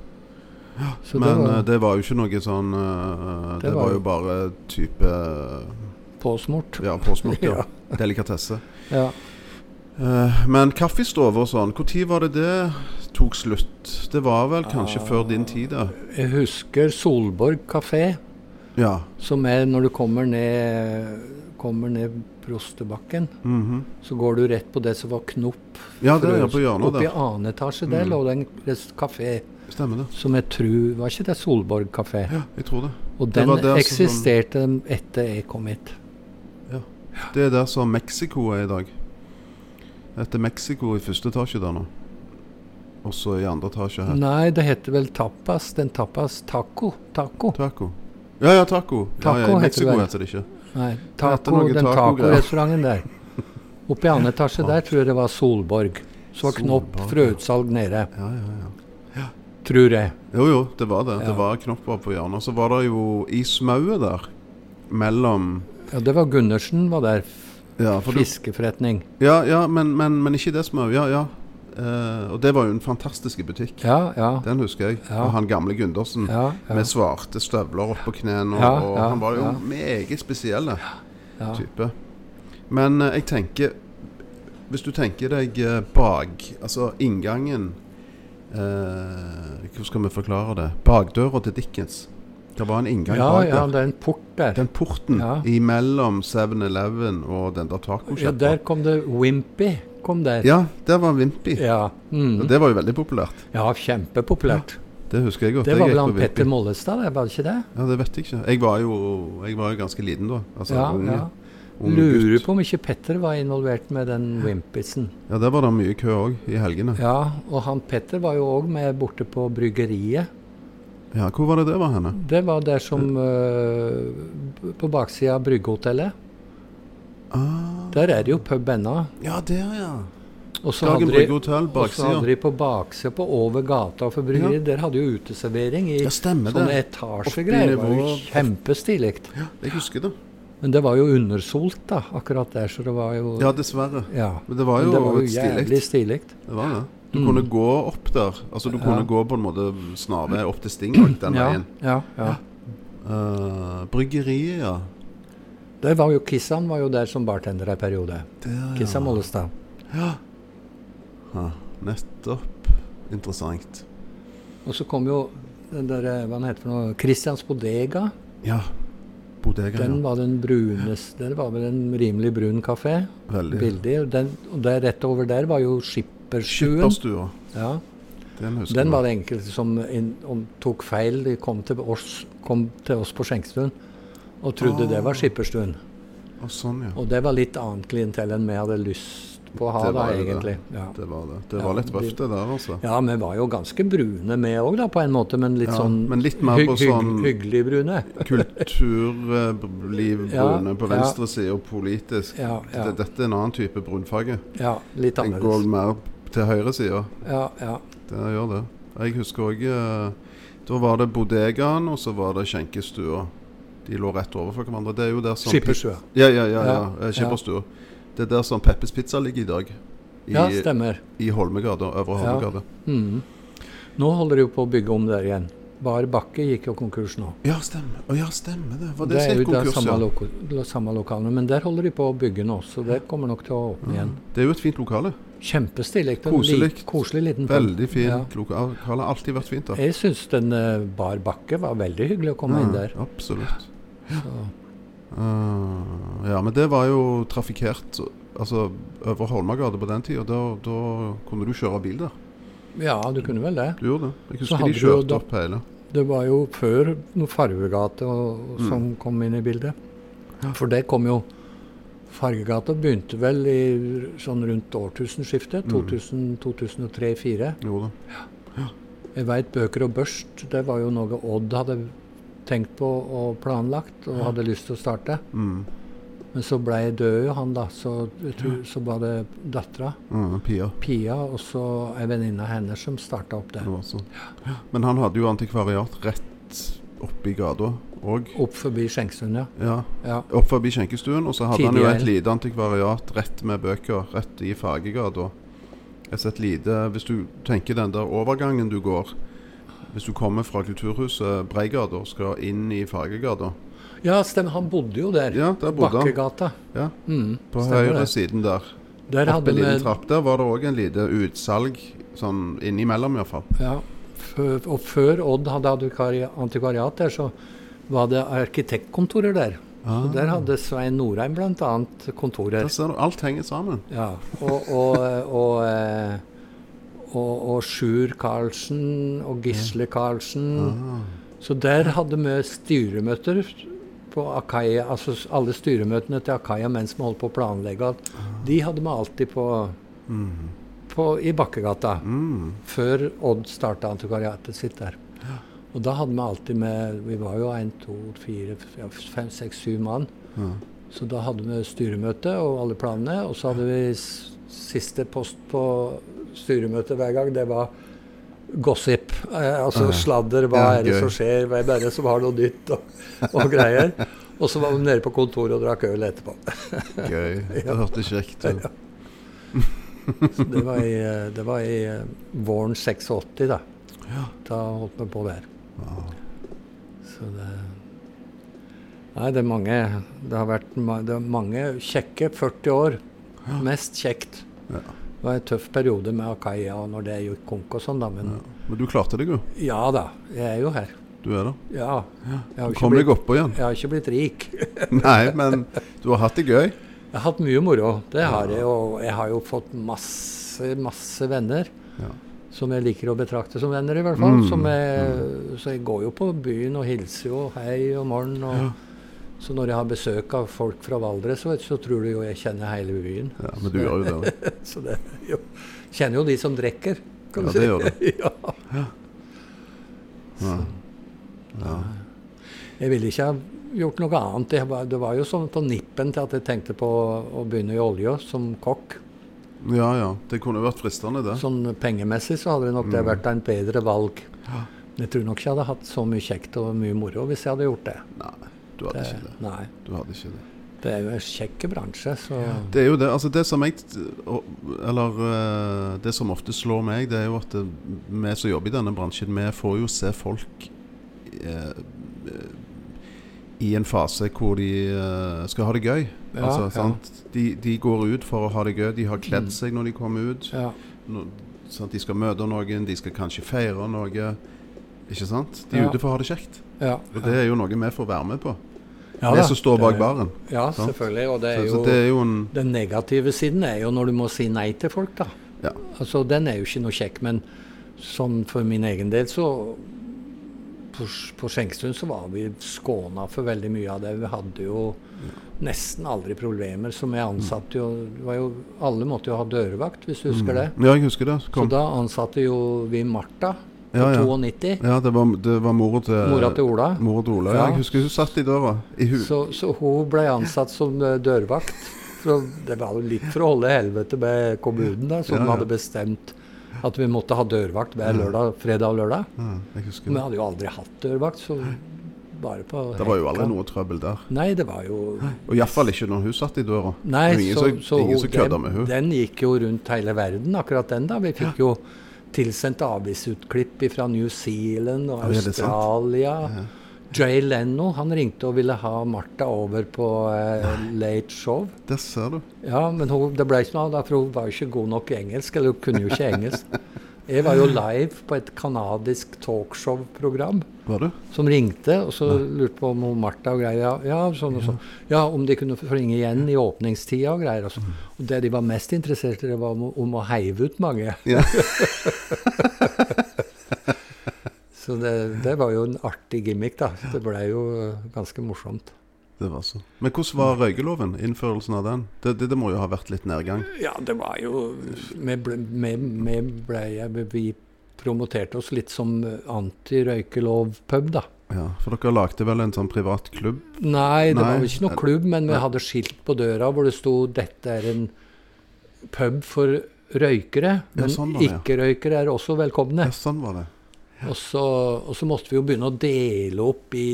Så Men det eh, var det var jo ikke noe sånn uh, Det, Det var jo bare type eh, påsmurt. Ja, påsmurt. ja. Delikatesse. Ja. Eh, men kaffestove og sånn, når var det det tok slutt? Det var vel kanskje før din tid, da? Jeg husker Solborg kafé, Ja. som er når du kommer ned, kommer ned Prostebakken. Mhm. Så går du rett på det som var Knopp. Ja, det er på hjørnet Oppe i annen etasje der Mm. lå det en kafé Stemmer det. som jeg tror Var ikke det Solborg kafé? Ja, jeg tror det. Og Det den var der som- eksisterte etter jeg kom hit. Ja. Det er der som Mexico er i dag. Etter Mexico i første etasje der nå. Og så i andre etasje her. Nei, det heter vel tapas. Den tapas taco. Taco. Taco. Ja, ja, taco. ja, ja, I heter Mexico heter, heter det ikke. Nei, taco, den tacorestauranten der. Oppe i andre etasje der tror jeg det var Solborg. Så var Knopp frøutsalg nede, Ja, ja, ja. tror jeg. Jo, jo, det var det. Det var knopper på hjørnet. Så var det jo i smauet der, mellom Ja, det var Gundersen var der. Ja, Fiskeforretning. ja, ja men, men, men ikke det smauet. Ja, ja. Uh, og det var jo en fantastisk butikk. Ja, ja. Den husker jeg. Ja. Og han gamle Gundersen Ja, med svarte støvler oppå knærne. Og, han var jo ja. meget spesiell ja. type. Men uh, jeg tenker Hvis du tenker deg uh, bak Altså inngangen Hvordan skal vi forklare det? Bakdøra til Dickens. Det var en inngang Ja, bak ja, det er en port der. Den porten Ja. imellom 7-Eleven og den der Ja, der kom det Wimpy. Kom der. Ja, der var Wimpy. Ja, Og mm. det var jo veldig populært. ja kjempepopulært. Det husker jeg godt. Det var blant vel han Petter Mollestad, det, var det ikke det? Ja, Det vet jeg ikke. Jeg var jo, jeg var jo ganske liten da. Altså Ja, unge. ja. unge Lurer gutt. på om ikke Petter var involvert med den Wimpisen. Ja, der var det mye kø òg, i helgene. Ja, og han Petter var jo òg med borte på bryggeriet. Ja, Hvor var det det var henne? Det var der som uh, På baksida av Bryggehotellet. Ah, Der er det jo pub ennå. ja, der, ja. Og så hadde, de- hadde på baksida, på over gata for bryggeriet, der hadde jo uteservering i Ja, sånne etasjegreier. Det var jo kjempestilig. Ja, jeg husker det. Men det var jo undersolt da, akkurat der, så det var jo Ja, dessverre. ja. Men det var Men jo, det var jo jævlig stilig. Det var det. Du Mm. kunne gå opp der. Altså, du Ja. kunne gå på en måte snarvei opp til Stingvik den Ja, veien. ja, ja. Uh, bryggeriet, ja. Der var jo Kissan var jo der som bartender en periode. Der, Kissan ja. Mollestad. ja. Nettopp. Interessant. Og så kom jo den der, eh, hva den heter for noe, Christians Bodega. Ja. Bodega, Den ja. var den bruneste, det var vel en rimelig brun kafé. Veldig. Bildig. Og, den, og der rett over der var jo Skipperstuen. Skipperstua. Ja. Den Den var det enkelte som in, om, tok feil. De kom til oss, kom til oss på skjenkestuen og trodde det var Ah. Skipperstuen. Ah, sånn, ja. Og det var litt annet klientell enn vi hadde lyst på å ha Det da, egentlig. det. Ja. Det var det. Det var litt røft, det der, altså. ja, vi var jo ganske brune vi òg, da, på en måte. Men litt Ja, sånn men litt mer på sånn- hyggelig brune. Kulturliv Ja, brune på venstre side og politisk. Dette er en annen type brunfarge. ja litt Den går annerledes. mer til høyre side. Ja, ja. Det gjør det. Jeg husker òg Da var det bodegaen, og så var det skjenkestua. De lå rett overfor hverandre. Det er jo der som Skipperstua. Ja, ja, ja. ja. Ja, eh, Skipperstua. Det er der som Peppes Pizza ligger i dag. I, Ja, stemmer. i Holmegade. Øvre Ja. Holmegate. Mhm. Nå holder de jo på å bygge om der igjen. Bar Bakke gikk jo konkurs nå. Ja, stemmer. Ja, stemmer det. Var det, det er jo konkurs, samme, ja? samme lokalene, men der holder de på å bygge nå, så det kommer nok til å åpne igjen. Det er jo et fint lokale. Kjempestilig. Koselig. Koselig liten. Veldig fin Ja. lokale. Har alltid vært fint der. Jeg syns den uh, Bar Bakke var veldig hyggelig å komme inn der. Absolutt. Ja. Uh, ja, men det var jo trafikkert Altså over Holmagade på den tida. Da, da kunne du kjøre bil der. Ja, du kunne vel det. Du gjorde det. Jeg husker de kjørte da- opp hele. Det var jo før noe Farvegate og, og som kom inn i bildet. For det kom jo Fargegata begynte vel i sånn rundt årtusenskiftet. 2000-2003-2004. Gjorde Ja. Jeg veit Bøker og børst, det var jo noe Odd hadde tenkt på og planlagt og hadde lyst til å starte. Mm. Men så ble død jo han, da. Så, jeg tror, så var det dattera, Mm, Pia. Pia, og så ei venninne av henne som starta opp det. Det sånn. Men han hadde jo antikvariat rett oppi gata òg. Opp forbi skjenkestuen, ja. Ja. ja. Opp forbi skjenkestuen, og så hadde han jo et lite antikvariat rett med bøker, rett i Fagegata. Et lite Hvis du tenker den der overgangen du går Hvis du kommer fra Kulturhuset Breigata og skal inn i Fagegata Ja, stemmer. Han bodde jo der. Ja, der bodde. Bakkegata. Ja, Mm, på høyre siden der. Der Oppe liten trapp der var det òg en lite utsalg, sånn innimellom iallfall. ja, Og før Odd hadde antikvariat der, så var det arkitektkontorer der. Ah. Og der hadde Svein Norheim bl.a. kontorer. Der ser du, alt henger sammen. Ja, og, og, og, eh, og, Sjur Karlsen og Gisle Karlsen. Ah. Så der hadde vi styremøter på Akaya, altså alle styremøtene til Akaya mens vi holdt på å planlegge. alt. De hadde vi alltid på, på, i Bakkegata, Mm. før Odd starta antikvariatet sitt der. Og da hadde vi alltid med Vi var jo en, to, fire, fem, seks, syv mann. Ja. Så da hadde vi styremøte og alle planene. Og så hadde vi siste post på styremøtet hver gang. Det var gossip. Eh, altså sladder. Hva Ja, er det gøy. som skjer? Hva er det som har noe nytt? Og, og greier. Og så var vi nede på kontoret og drakk øl etterpå. Gøy. Det hørtes kjekt ut. Det var i, eh, det var i eh, våren 86, da. Da holdt vi på der. Så det Nei, det er mange Det har vært det mange kjekke 40 år. Mest kjekt. Ja. Det var en tøff periode med Akaya og når det gikk konk og sånn, da. Men Men du klarte deg jo. ja da, jeg er jo her. Du er det. Ja. Jeg Du jo ikke deg oppå igjen. jeg har ikke blitt rik. Nei, men du har hatt det gøy. Jeg har hatt mye moro. Det har jeg. Og jeg har jo fått masse, masse venner. Ja. Som jeg liker å betrakte som venner, i hvert fall. Mm, Som jeg, Så jeg går jo på byen og hilser jo hei om morgenen. Og, Så når jeg har besøk av folk fra Valdres, så, så tror du jo jeg kjenner hele byen. Ja, men du gjør jo det da. Så det jo Kjenner jo de som drikker. Kan Ja, du si. det gjør du. ja. Ja. Ja. Jeg ville ikke ha gjort noe annet. Det var, det var jo sånn på nippen til at jeg tenkte på å begynne i olja som kokk. Ja ja. Det kunne vært fristende, det. Sånn pengemessig så hadde det nok Mm. det vært en bedre valg. Men jeg tror nok ikke jeg hadde hatt så mye kjekt og mye moro hvis jeg hadde gjort det. Nei, du hadde det ikke det. nei. Du hadde ikke det. Det er jo en kjekk bransje, så Det er jo det. Altså det som jeg Eller eh, det som ofte slår meg, det er jo at vi som jobber i denne bransjen, vi får jo se folk eh, i en fase hvor de eh, skal ha det gøy. Ja, altså, ja. sant? De, de går ut for å ha det gøy. De har kledd Mm. seg når de kommer ut. ja. Sant? De skal møte noen, de skal kanskje feire noe. Ikke sant? De er Ja. ute for å ha det kjekt. ja. Og det er jo noe vi får være med på. Ja det som står bak baren. Ja, sant? selvfølgelig. Og det er så jo det er jo en Den negative siden er jo når du må si nei til folk, da. Ja. Altså, Den er jo ikke noe kjekk, men sånn for min egen del så På, på Skjenkstuen så var vi skåna for veldig mye av det. Vi hadde jo nesten aldri problemer. Som jeg ansatte jo, var jo Alle måtte jo ha dørvakt, hvis du husker det. Ja, jeg husker det. Så da ansatte jo vi Martha på Ja, ja. 92. Ja, det var, det var mora til Mora til Ola. Mora til Ola. Ja. Jeg husker hun satt i døra. I Så, så hun ble ansatt som eh, dørvakt. Så det var jo litt for å holde helvete med kommunen, da, som Ja, ja. hadde bestemt at vi måtte ha dørvakt hver lørdag, fredag og lørdag. Men vi hadde jo aldri hatt dørvakt, så bare på Det var jo aldri noe trøbbel der. Nei, det var jo Og iallfall ikke når hun satt i døra. Nei, ingen så, så ingen som kødda den, med hun. den gikk jo rundt hele verden, akkurat den da. Vi fikk jo tilsendt avisutklipp fra New Zealand og Ja, Jay Leno han ringte og ville ha Martha over på eh, Late Show. Det ser du. Ja, men hun, det ble ikke noe av det, for hun var jo ikke god nok i engelsk. Eller hun kunne jo ikke engelsk. Jeg var jo live på et kanadisk talkshow-program Var du? som ringte, og så lurte på om Martha og greier. Ja, ja, sånn og sånn. Ja, om de kunne ringe igjen i åpningstida og greier. Og, så. og det de var mest interessert i, det var om, om å heive ut mange. Ja. Så det, det var jo en artig gimmick, da. Det ble jo ganske morsomt. Det var så. Men hvordan var røykeloven? Innførelsen av den? Det, det, det må jo ha vært litt nedgang? Ja, det var jo Vi ble, ble, vi promoterte oss litt som antirøykelov-pub, da. Ja, For dere lagde vel en sånn privat klubb? Nei, det Nei, var jo ikke noe klubb, men vi nei. hadde skilt på døra hvor det sto 'Dette er en pub for røykere', Ja, men sånn ja. ikke-røykere er også velkomne. Ja, sånn var det. Og så, og så måtte vi jo begynne å dele opp i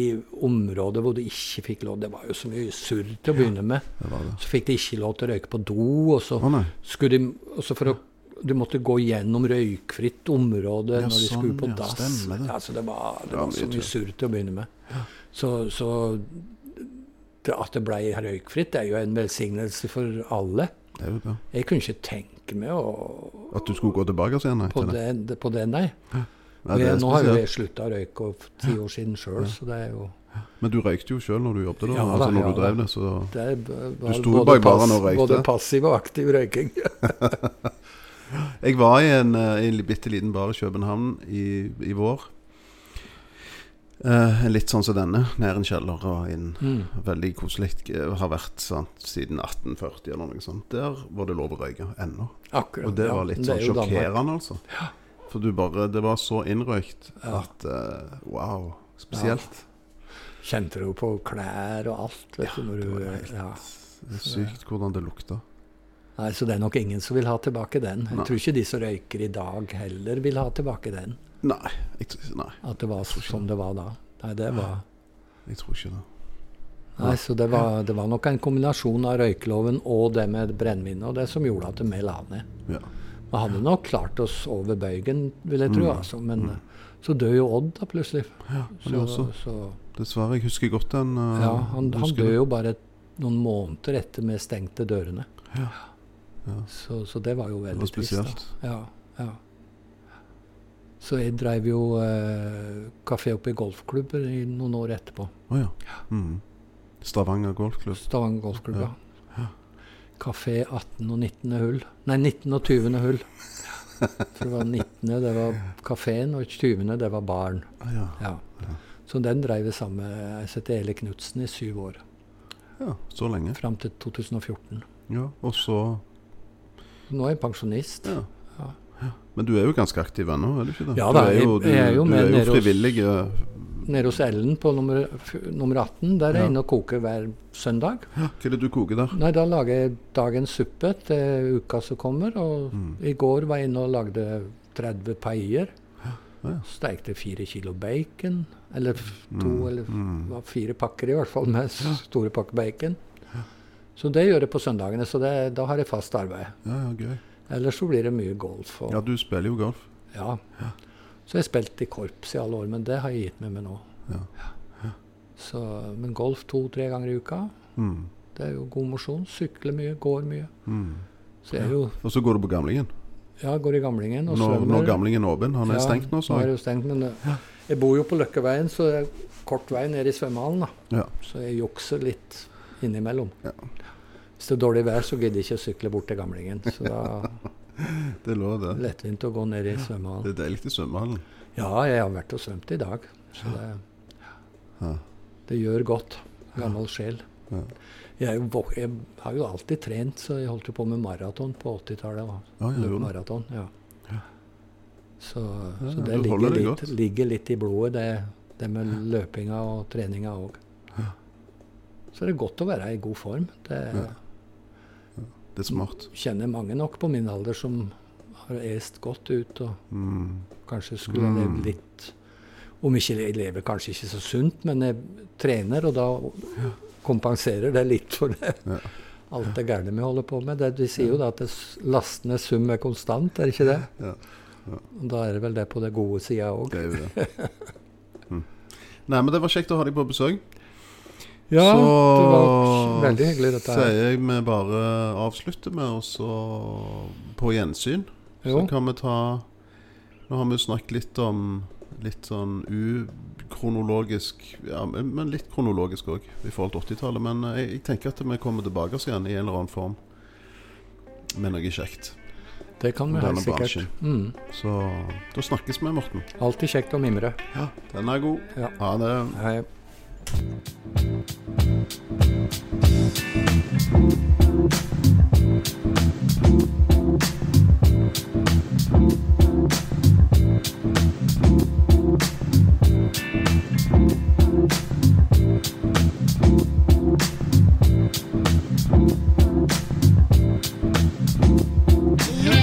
områder hvor du ikke fikk lov. Det var jo så mye surr til å begynne med. det, var det. Så fikk de ikke lov til å røyke på do. Og så, Å skulle de, og så for å, du måtte gå gjennom røykfritt område Ja, når de sånn, skulle på ja, dass. stemmer det. Ja, så det var, det var så mye surr til å begynne med. Så, så at det ble røykfritt, det er jo en velsignelse for alle. Det er jo det. Jeg kunne ikke tenke meg å, At du skulle gå tilbake igjen? nei, på, det, på det, nei. Det er nå har jo jeg slutta å røyke for ti år siden sjøl, så det er jo Men du røykte jo sjøl når du jobbet der? Ja altså når ja du drev det, så det Du sto jo bak baren og røykte? Både passiv og aktiv røyking. Jeg var i en, eh, en bitte liten bar i København i, i vår. Eh, litt sånn som denne. Ned en kjeller og inn. Mm. Veldig koselig. Eh, Har vært sant, siden 1840 eller noe sånt. Der var det lov å røyke ennå. Akkurat. Og det ja. var litt sånn er sjokkerende, altså. For du bare Det var så innrøykt at uh, Wow. Spesielt. Kjente du på klær og alt? Vet Ja, du, det var helt- ja. Det sykt hvordan det lukta. Nei, Så det er nok ingen som vil ha tilbake den. Jeg Nei. tror ikke de som røyker i dag heller vil ha tilbake den. Nei, jeg, tror- nei, At det var som det var da. Nei, det var jeg tror ikke det. Nei, så det var, det var nok en kombinasjon av røykeloven og det med brennevinet og det som gjorde at det mer la ned. Ja. Vi hadde nok klart oss over bøygen, vil jeg tro, Mm. altså. Men eh, så dør jo Odd da plutselig. Ja, det Så, også. så Dessverre. Jeg husker godt den. Uh, ja, han, han dør jo bare noen måneder etter vi stengte dørene. Ja. Ja. Så, så det var jo veldig var trist. Ja, ja. Så jeg drev jo eh, kafé oppe i golfklubber i noen år etterpå. Oh, ja. Mm. Stavanger golfklubb. Stavanger golfklubb, Ja. Kafé 18. og 19. hull. Nei, 19. og 20. hull. For det var 19. det var kafeen, og 20. det var baren. Ah, ja. Ja. Så den drev jeg sammen med jeg heter Ele Knutsen i syv år. ja, så lenge. Fram til 2014. Ja, og så Nå er jeg pensjonist. ja. Men du er jo ganske aktiv ennå, er du ikke det? Ja du er jo, du, jeg er jo du er jo frivillig. hos- eh, Nede hos Ellen på nummer, nummer 18. Der er jeg Ja. inne og koker hver søndag. Ja, hva er det du koker da? Nei, Da lager jeg dagens suppe til uka som kommer. Og Mm. i går var jeg inne og lagde 30 paier. Ja. Stekte fire kilo bacon. Eller to, Mm, eller mm. fire pakker i hvert fall med store pakker bacon. Så det gjør jeg på søndagene, så det, da har jeg fast arbeid. Ja, ja, gøy. Ellers så blir det mye golf. Og, Ja, du spiller jo golf. ja. Så jeg har spilt i korps i alle år, men det har jeg gitt meg med nå. Ja. Så, men golf to-tre ganger i uka, Mm. det er jo god mosjon. Sykler mye, går mye. Mm. Så er jo Og så går du på Gamlingen. Ja, går i gamlingen og Når, når Gamlingen er åpen. Han er Ja, stengt nå, Nå så er det jo stengt, men uh, jeg bor jo på Løkkeveien, så det er kort vei ned i svømmehallen. da. Ja. Så jeg jukser litt innimellom. Ja. Hvis det er dårlig vær, så gidder jeg ikke å sykle bort til gamlingen. Så da Det er lov, det. lettvint å gå ned i svømmehallen. Det er deilig i svømmehallen. Ja, jeg har vært og svømt i dag. Så det, Ja. det gjør godt. Gammel sjel. Ja. Jeg, jeg har jo alltid trent, så jeg holdt jo på med maraton på 80-tallet. da. Ja, ja. Så, så det ligger litt, det ligger litt i blodet, det, det med løpinga og treninga òg. Så det er godt å være i god form. Det Ja. Det er smart. kjenner mange nok på min alder som har est godt ut og Mm. kanskje skulle ha Mm. levd litt Om ikke jeg lever kanskje ikke så sunt, men jeg trener, og da kompenserer det litt for det. Ja. Alt det gærne vi holder på med. Det, de sier jo da at lasten s- sum er konstant, er det ikke det? Ja. Ja. Da er det vel det på det gode sida òg. Mm. Nei, men det var kjekt å ha deg på besøk. Ja, Så det var veldig hyggelig dette her. sier jeg vi bare avslutter med oss på gjensyn. Jo. Så kan vi ta Nå har vi snakket litt om litt sånn ukronologisk Ja, men litt kronologisk òg i forhold til 80-tallet. Men eh, jeg, jeg tenker at vi kommer tilbake oss igjen i en eller annen form med noe kjekt. Det kan vi helt sikkert. Mm. Så da snakkes vi, Morten. Alltid kjekt å mimre. Ja, den er god. Ja. Ha det. Hei. You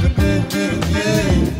be, be, be.